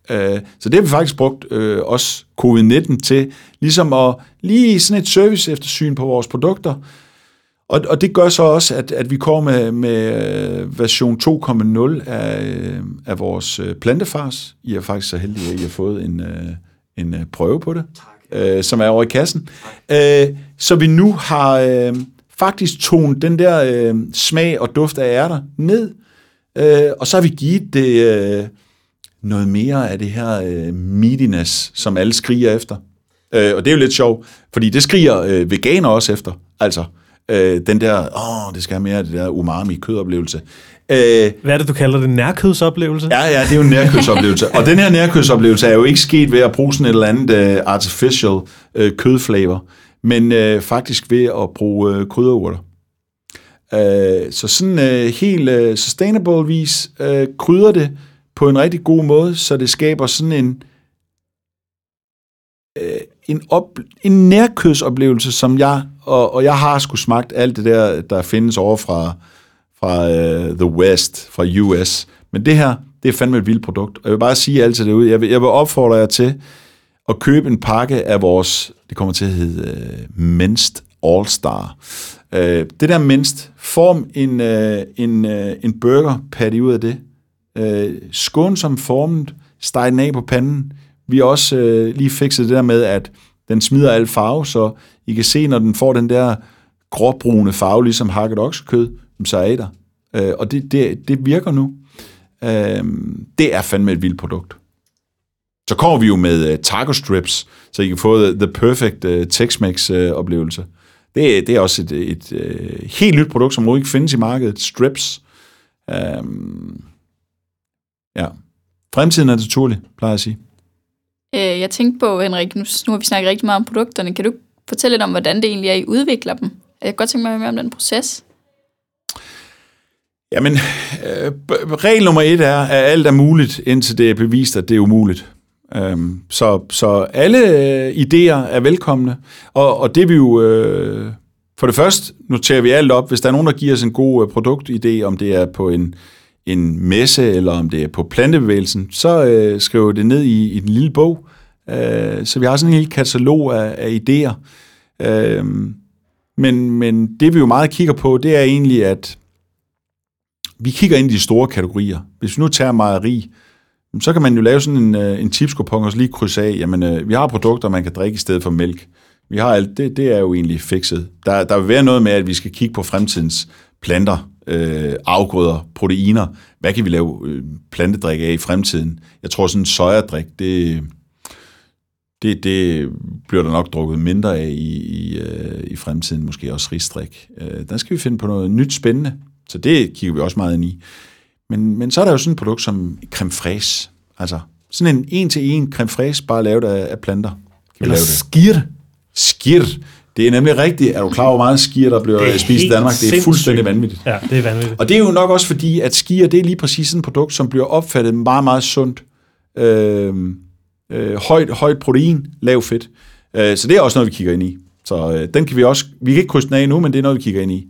Øh, Så det har vi faktisk brugt øh, også covid-19 til, ligesom at lige sådan et service eftersyn på vores produkter. Og, og det gør så også, at, at vi kommer med, med øh, version 2.0 af, øh, af vores øh, plantefars. I er faktisk så heldige, at I har fået en, en prøve på det, øh, som er over i kassen. Øh, så vi nu har øh, faktisk tonet den der øh, smag og duft af ærter ned, øh, og så har vi givet det øh, noget mere af det her øh, meatiness, som alle skriger efter. Øh, og det er jo lidt sjovt, fordi det skriger øh, veganer også efter. Altså, øh, den der, åh, det skal have mere af det der umami-kødoplevelse. Øh, Hvad er det, du kalder det? Nærkødsoplevelse? Ja, ja, det er jo en nærkødsoplevelse. Og den her nærkødsoplevelse er jo ikke sket ved at bruge sådan et eller andet uh, artificial uh, kødflavor, men øh, faktisk ved at bruge øh, krydderurter. Øh, så sådan øh, helt øh, sustainable vis øh, krydder det på en rigtig god måde, så det skaber sådan en uh, en, op, en nærkødsoplevelse, som jeg, og, og jeg har sgu smagt alt det der, der findes over fra, fra uh, The West, fra US. Men det her, det er fandme et vildt produkt. Og jeg vil bare sige altid derude, jeg vil, jeg vil opfordre jer til at købe en pakke af vores, det kommer til at hedde øh, uh, Minst All Star. Uh, øh, det der Minst, form en, uh, en, uh, en burger patty ud af det. Uh, skånsomt formet, steg den af på panden. Vi har også uh, lige fikset det der med, at den smider al farve, så I kan se, når den får den der gråbrune farve, ligesom hakket oksekød, så er I der. Øh, og det, det, det virker nu. Øh, det er fandme et vildt produkt. Så kommer vi jo med uh, taco strips, så I kan få the, the perfect uh, Tex-Mex uh, oplevelse. Det, det er også et, et uh, helt nyt produkt, som overhovedet ikke findes i markedet. Strips. Um, Ja. Fremtiden er naturlig, plejer jeg at sige. Øh, jeg tænkte på, Henrik, nu, nu har vi snakket rigtig meget om produkterne. Kan du fortælle lidt om, hvordan det egentlig er, I udvikler dem? Jeg kan godt tænke mig at høre mere om den proces. Jamen, øh, regel nummer et er, at alt er muligt, indtil det er bevist, at det er umuligt. Øhm, så, så alle øh, idéer er velkomne, og, og det vi jo... Øh, for det første noterer vi alt op, hvis der er nogen, der giver os en god øh, produktidé, om det er på en, en messe, eller om det er på plantebevægelsen, så øh, skriver det ned i, i den lille bog. Øh, så vi har sådan en hel katalog af, af idéer. Øh, men, men det vi jo meget kigger på, det er egentlig, at vi kigger ind i de store kategorier. Hvis vi nu tager mejeri, så kan man jo lave sådan en, øh, en tipskupon og så lige krydse af, jamen øh, vi har produkter, man kan drikke i stedet for mælk. Vi har alt, det, det er jo egentlig fikset. Der, der vil være noget med, at vi skal kigge på fremtidens planter, øh, afgrøder, proteiner. Hvad kan vi lave øh, plantedrik af i fremtiden? Jeg tror sådan en sojadrik, det, det, det bliver der nok drukket mindre af i, i, øh, i fremtiden, måske også risdrik. Øh, der skal vi finde på noget nyt spændende, så det kigger vi også meget ind i. Men, men så er der jo sådan et produkt som creme fraise, altså sådan en en-til-en creme fraise, bare lavet af, af planter. Kan Eller skir. Skir. Det er nemlig rigtigt. Er du klar over, hvor meget skier, der bliver spist i Danmark? Det er fuldstændig vanvittigt. Ja, det er vanvittigt. Og det er jo nok også fordi, at skier, det er lige præcis sådan et produkt, som bliver opfattet meget, meget sundt. Øh, øh, højt, højt protein, lav fedt. Øh, så det er også noget, vi kigger ind i. Så øh, den kan vi også, vi kan ikke krydse den af nu, men det er noget, vi kigger ind i.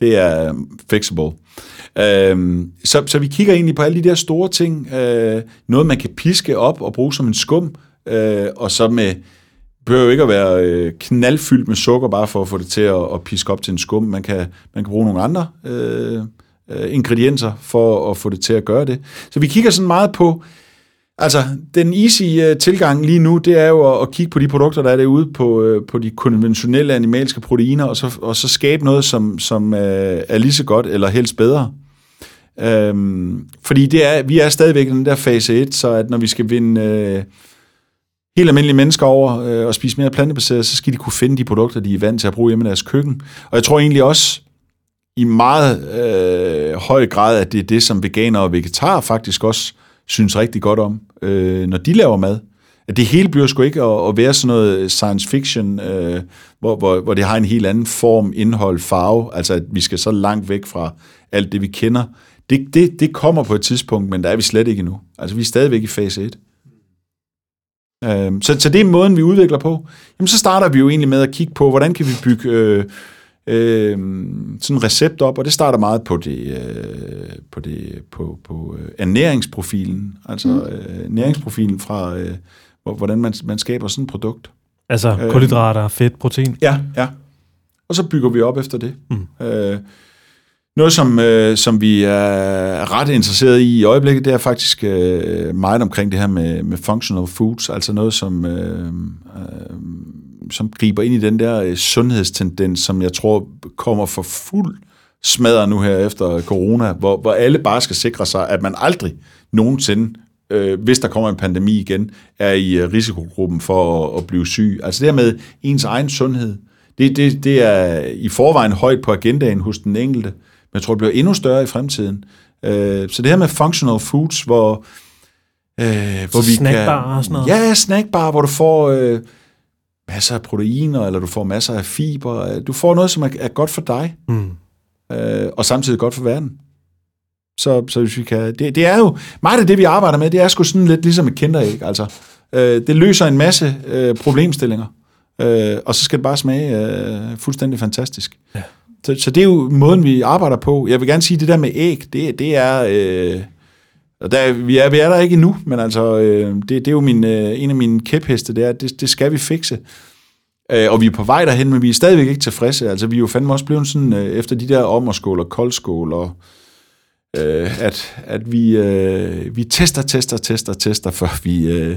Det er fixable. Øh, så, så vi kigger egentlig på alle de der store ting. Øh, noget, man kan piske op og bruge som en skum, øh, og så med, behøver jo ikke at være øh, knaldfyldt med sukker, bare for at få det til at, at piske op til en skum. Man kan, man kan bruge nogle andre øh, øh, ingredienser for at få det til at gøre det. Så vi kigger sådan meget på, altså den easy øh, tilgang lige nu, det er jo at, at kigge på de produkter, der er derude på, øh, på de konventionelle animalske proteiner, og så, og så skabe noget, som, som øh, er lige så godt, eller helst bedre. Øhm, fordi det er, vi er stadigvæk i den der fase 1, så at når vi skal vinde... Øh, helt almindelige mennesker over øh, og spise mere plantebaseret, så skal de kunne finde de produkter, de er vant til at bruge hjemme i deres køkken. Og jeg tror egentlig også i meget øh, høj grad, at det er det, som veganere og vegetarer faktisk også synes rigtig godt om, øh, når de laver mad. At det hele bliver sgu ikke at, at være sådan noget science fiction, øh, hvor, hvor, hvor det har en helt anden form, indhold, farve, altså at vi skal så langt væk fra alt det, vi kender. Det, det, det kommer på et tidspunkt, men der er vi slet ikke endnu. Altså vi er stadigvæk i fase 1. Øh, så, så det er måden, vi udvikler på. Jamen, så starter vi jo egentlig med at kigge på, hvordan kan vi bygge øh, øh, sådan en recept op, og det starter meget på det, øh, på, det på, på øh, ernæringsprofilen, altså mm. øh, næringsprofilen fra, øh, hvordan man, man skaber sådan et produkt. Altså øh, kulhydrater, fedt, protein? Ja, ja. Og så bygger vi op efter det. Mm. Øh, noget, som, øh, som vi er ret interesseret i i øjeblikket, det er faktisk øh, meget omkring det her med, med functional foods, altså noget, som, øh, øh, som griber ind i den der øh, sundhedstendens, som jeg tror kommer for fuld smadret nu her efter corona, hvor, hvor alle bare skal sikre sig, at man aldrig nogensinde, øh, hvis der kommer en pandemi igen, er i øh, risikogruppen for at, at blive syg. Altså det her med ens egen sundhed, det, det, det er i forvejen højt på agendaen hos den enkelte. Men jeg tror, det bliver endnu større i fremtiden. Øh, så det her med functional foods, hvor, øh, hvor vi snackbar kan... og sådan noget? Ja, snackbar, hvor du får øh, masser af proteiner, eller du får masser af fiber. Du får noget, som er, er godt for dig, mm. øh, og samtidig godt for verden. Så, så hvis vi kan... Det, det er jo... Meget af det, vi arbejder med, det er sgu sådan lidt ligesom et kinderæg, altså. Øh, det løser en masse øh, problemstillinger, øh, og så skal det bare smage øh, fuldstændig fantastisk. Ja. Så, så det er jo måden, vi arbejder på. Jeg vil gerne sige, at det der med æg, det, det er... Øh, og der, vi, er, vi er der ikke endnu, men altså, øh, det, det er jo min, øh, en af mine kæpheste, det er, det, det skal vi fikse. Øh, og vi er på vej derhen, men vi er stadigvæk ikke tilfredse. Altså, vi er jo fandme også blevet sådan, øh, efter de der ommerskål og koldskål, og øh, at, at vi, øh, vi tester, tester, tester, tester, før vi øh,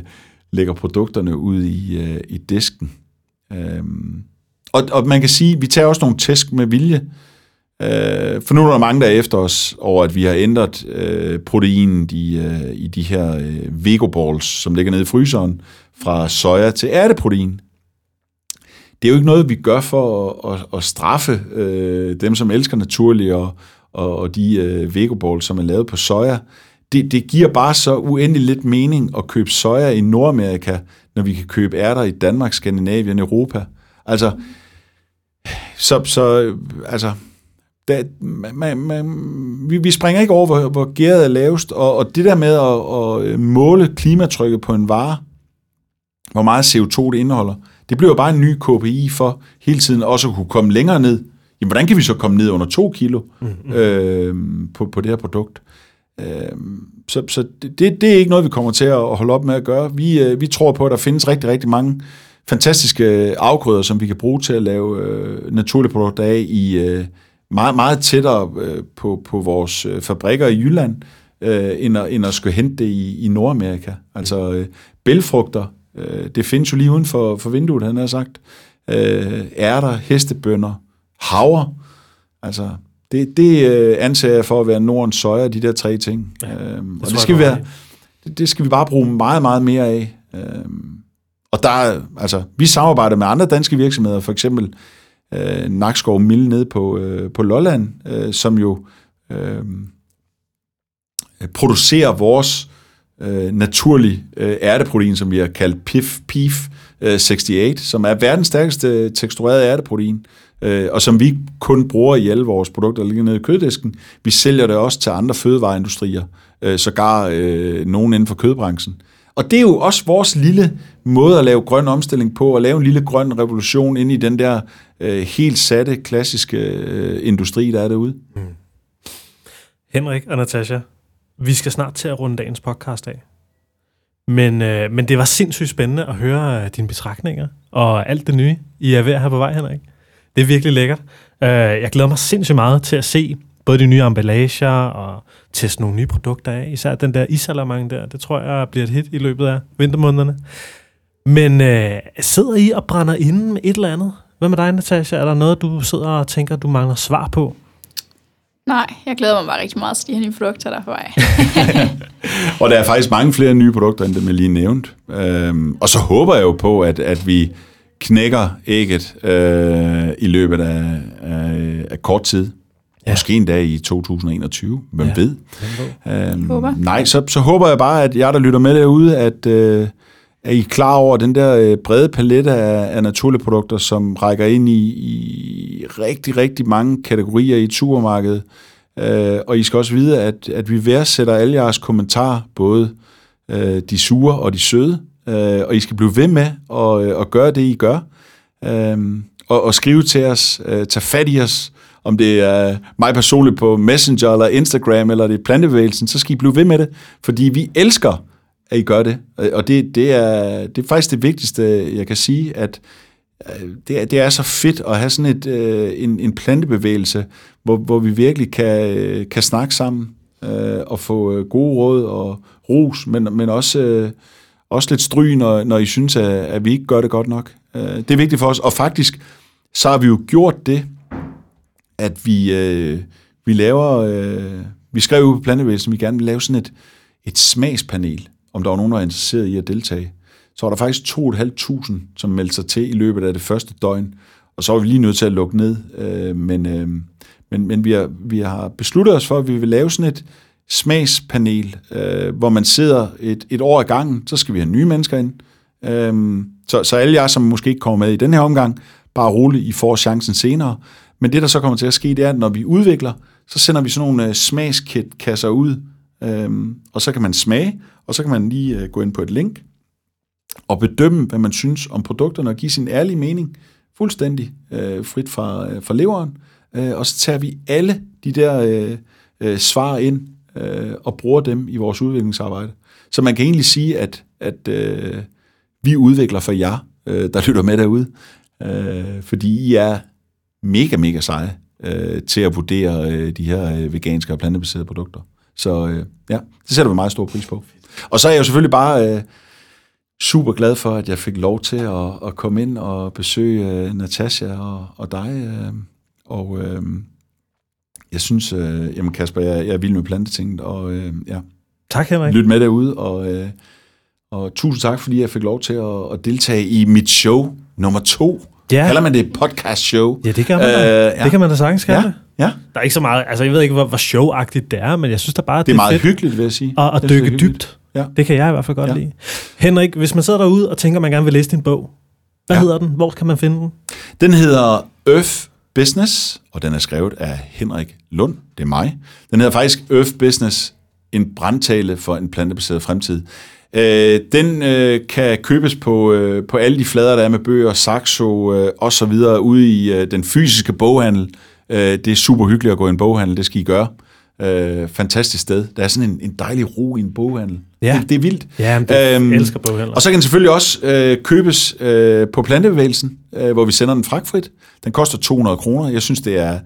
lægger produkterne ud i, øh, i disken. Øh, og, og man kan sige, vi tager også nogle tæsk med vilje, øh, for nu er der mange, der er efter os over, at vi har ændret øh, proteinet i, øh, i de her øh, vegoballs, som ligger nede i fryseren, fra soja til ærteprotein. Det er jo ikke noget, vi gør for at, at, at straffe øh, dem, som elsker naturligt, og, og, og de øh, vegoballs, som er lavet på soja. det, det giver bare så uendelig lidt mening at købe soja i Nordamerika, når vi kan købe ærter i Danmark, Skandinavien, Europa. Altså, så, så altså, da, man, man, vi, vi springer ikke over, hvor, hvor gæret er lavest, og, og det der med at, at måle klimatrykket på en vare, hvor meget CO2 det indeholder, det bliver bare en ny KPI for hele tiden også at kunne komme længere ned. Jamen, hvordan kan vi så komme ned under 2 kilo mm-hmm. øh, på, på det her produkt? Øh, så så det, det er ikke noget, vi kommer til at holde op med at gøre. Vi, øh, vi tror på, at der findes rigtig, rigtig mange fantastiske afgrøder, som vi kan bruge til at lave øh, naturlige produkter af i øh, meget, meget tættere øh, på, på vores øh, fabrikker i Jylland, øh, end, at, end at skulle hente det i, i Nordamerika. Altså øh, bælfrugter, øh, det findes jo lige uden for, for vinduet, han har sagt. Øh, ærter, hestebønder, havre. Altså, det, det øh, anser jeg for at være Nordens søjer, de der tre ting. Ja, øhm, og det skal, vi være, det, det skal vi bare bruge meget, meget mere af. Øhm, og der, altså, vi samarbejder med andre danske virksomheder, for eksempel øh, Nakskov Mill nede på, øh, på Lolland, øh, som jo øh, producerer vores øh, naturlige øh, ærteprotein, som vi har kaldt PIF, PIF øh, 68, som er verdens stærkeste teksturerede ærteprotein, øh, og som vi kun bruger i alle vores produkter, der ligger nede i køddisken. Vi sælger det også til andre fødevareindustrier, øh, sågar øh, nogen inden for kødbranchen. Og det er jo også vores lille måde at lave grøn omstilling på, at lave en lille grøn revolution ind i den der øh, helt satte, klassiske øh, industri, der er derude. Mm. Henrik og Natasha, vi skal snart til at runde dagens podcast af. Men, øh, men det var sindssygt spændende at høre øh, dine betragtninger og alt det nye, I er ved at have på vej, Henrik. Det er virkelig lækkert. Øh, jeg glæder mig sindssygt meget til at se både de nye emballager og teste nogle nye produkter af. Især den der isalamang der, det tror jeg bliver et hit i løbet af vintermånederne. Men øh, sidder I og brænder inde med et eller andet? Hvad med dig, Natasha? Er der noget, du sidder og tænker, du mangler svar på? Nej, jeg glæder mig bare rigtig meget til de her nye produkter, der er på vej. og der er faktisk mange flere nye produkter, end dem jeg lige nævnt. Øhm, og så håber jeg jo på, at, at vi knækker ægget øh, i løbet af, af, af kort tid. Ja. Måske en dag i 2021, hvem ja. ved. Øhm, nej, så, så håber jeg bare, at jeg, der lytter med derude, at, øh, er I klar over den der øh, brede palette af, af naturlige produkter, som rækker ind i, i rigtig, rigtig mange kategorier i supermarkedet. Øh, og I skal også vide, at, at vi værdsætter alle jeres kommentarer, både øh, de sure og de søde. Øh, og I skal blive ved med at, øh, at gøre det, I gør. Øh, og, og skrive til os, øh, tage fat i os, om det er mig personligt på Messenger eller Instagram, eller det er plantebevægelsen, så skal I blive ved med det, fordi vi elsker at I gør det. Og det, det, er, det er faktisk det vigtigste, jeg kan sige, at øh, det er, det er så fedt at have sådan et, øh, en, en plantebevægelse, hvor, hvor vi virkelig kan, øh, kan snakke sammen øh, og få gode råd og ros, men, men også, også lidt stry, når, når I synes, at, at vi ikke gør det godt nok. Det er vigtigt for os, og faktisk så har vi jo gjort det, at vi, øh, vi laver, øh, vi skrev jo på Plantevæsen, at vi gerne vil lave sådan et, et smagspanel om der var nogen, der var interesseret i at deltage. Så var der faktisk 2.500, som meldte sig til i løbet af det første døgn, og så var vi lige nødt til at lukke ned. Øh, men øh, men, men vi, har, vi har besluttet os for, at vi vil lave sådan et smagspanel, øh, hvor man sidder et, et år ad gangen, så skal vi have nye mennesker ind. Øh, så, så alle jer, som måske ikke kommer med i den her omgang, bare roligt, I får chancen senere. Men det, der så kommer til at ske, det er, at når vi udvikler, så sender vi sådan nogle øh, smagskasser ud, øhm, og så kan man smage, og så kan man lige øh, gå ind på et link og bedømme, hvad man synes om produkterne og give sin ærlige mening fuldstændig øh, frit fra, øh, fra leveren. Øh, og så tager vi alle de der øh, øh, svar ind øh, og bruger dem i vores udviklingsarbejde. Så man kan egentlig sige, at, at øh, vi udvikler for jer, øh, der lytter med derude, øh, fordi I er mega, mega seje øh, til at vurdere øh, de her øh, veganske og plantebaserede produkter. Så øh, ja, det sætter vi meget stor pris på. Og så er jeg jo selvfølgelig bare øh, super glad for, at jeg fik lov til at, at komme ind og besøge øh, Natasha og, og dig. Øh, og øh, jeg synes, øh, jamen Kasper, jeg, jeg er vild med plantetinget, og øh, ja. Tak, Henrik. Lyt med derude, og, øh, og tusind tak, fordi jeg fik lov til at, at deltage i mit show nummer to. Ja. Kalder man det podcast show? Ja, det kan man da. Øh, ja. Det kan man da sagtens kalde ja. Ja, Der er ikke så meget, altså jeg ved ikke, hvor, hvor showagtigt det er, men jeg synes da bare, det er meget fedt hyggeligt, vil jeg sige. at, at dykke det dybt. Ja. Det kan jeg i hvert fald godt Ja. lide. Henrik, hvis man sidder derude og tænker, man gerne vil læse din bog, hvad Ja. hedder den? Hvor kan man finde den? Den hedder Earth Business, og den er skrevet af Henrik Lund. Det er mig. Den hedder faktisk Earth Business, en brandtale for en plantebaseret fremtid. Øh, den øh, kan købes på, øh, på alle de flader, der er med bøger, Saxo øh, og så videre ude i øh, den fysiske boghandel. Øh, det er super hyggeligt at gå i en boghandel, det skal I gøre. Øh, fantastisk sted. Der er sådan en, en dejlig ro i en boghandel. Ja. Det, det er vildt. Ja, det øhm, elsker boghandler. Og så kan den selvfølgelig også øh, købes øh, på plantebevægelsen, øh, hvor vi sender den fragtfrit. Den koster 200 kroner. Jeg synes, det er...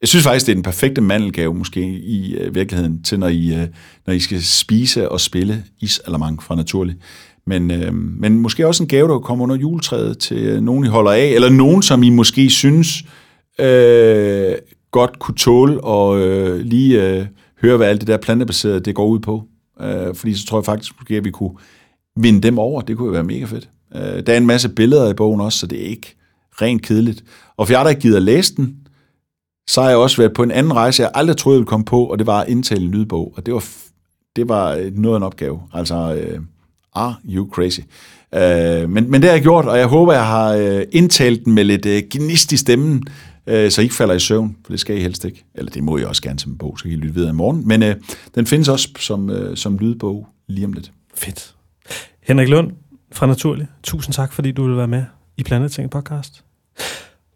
Jeg synes faktisk, det er den perfekte mandelgave måske i øh, virkeligheden til, når I, øh, når I skal spise og spille isalamang fra Naturlig. Men, øh, men måske også en gave, der kommer under juletræet til øh, nogen, I holder af, eller nogen, som I måske synes øh, godt kunne tåle og øh, lige øh, høre, hvad alt det der plantebaserede det går ud på. Øh, fordi så tror jeg faktisk, måske, at vi kunne vinde dem over. Det kunne jo være mega fedt. Øh, der er en masse billeder i bogen også, så det er ikke rent kedeligt. Og for jer, der ikke gider læse den, så har jeg også været på en anden rejse, jeg aldrig troede, jeg ville komme på, og det var at indtale en lydbog. Og det var, det var øh, noget af en opgave. Altså, øh, are you crazy? Øh, men, men det har jeg gjort, og jeg håber, jeg har øh, indtalt den med lidt øh, gnist i stemmen, øh, så I ikke falder i søvn, for det skal I helst ikke. Eller det må I også gerne som en bog, så kan I lytte videre i morgen. Men øh, den findes også som, øh, som lydbog lige om lidt. Fedt. Henrik Lund fra Naturlig, tusind tak, fordi du ville være med i Planeting podcast.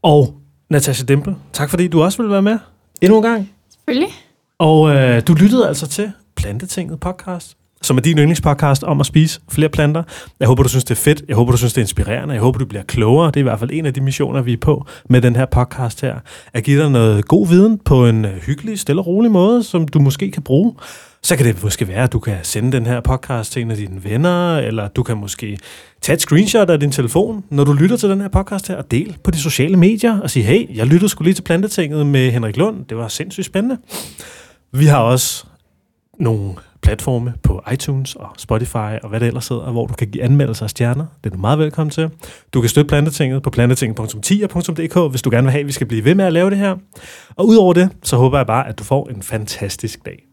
Og Natasha Dimple, tak fordi du også ville være med endnu en gang. Selvfølgelig. Og øh, du lyttede altså til Plantetinget podcast, som er din yndlingspodcast om at spise flere planter. Jeg håber, du synes, det er fedt. Jeg håber, du synes, det er inspirerende. Jeg håber, du bliver klogere. Det er i hvert fald en af de missioner, vi er på med den her podcast her. At give dig noget god viden på en øh, hyggelig, stille og rolig måde, som du måske kan bruge. Så kan det måske være, at du kan sende den her podcast til en af dine venner, eller du kan måske Tag et screenshot af din telefon, når du lytter til den her podcast her, og del på de sociale medier, og sig, hey, jeg lyttede skulle lige til Plantetinget med Henrik Lund. Det var sindssygt spændende. Vi har også nogle platforme på iTunes og Spotify og hvad det ellers hedder, hvor du kan give anmeldelser af stjerner. Det er du meget velkommen til. Du kan støtte Plantetinget på plantetinget.10.dk, hvis du gerne vil have, at vi skal blive ved med at lave det her. Og udover det, så håber jeg bare, at du får en fantastisk dag.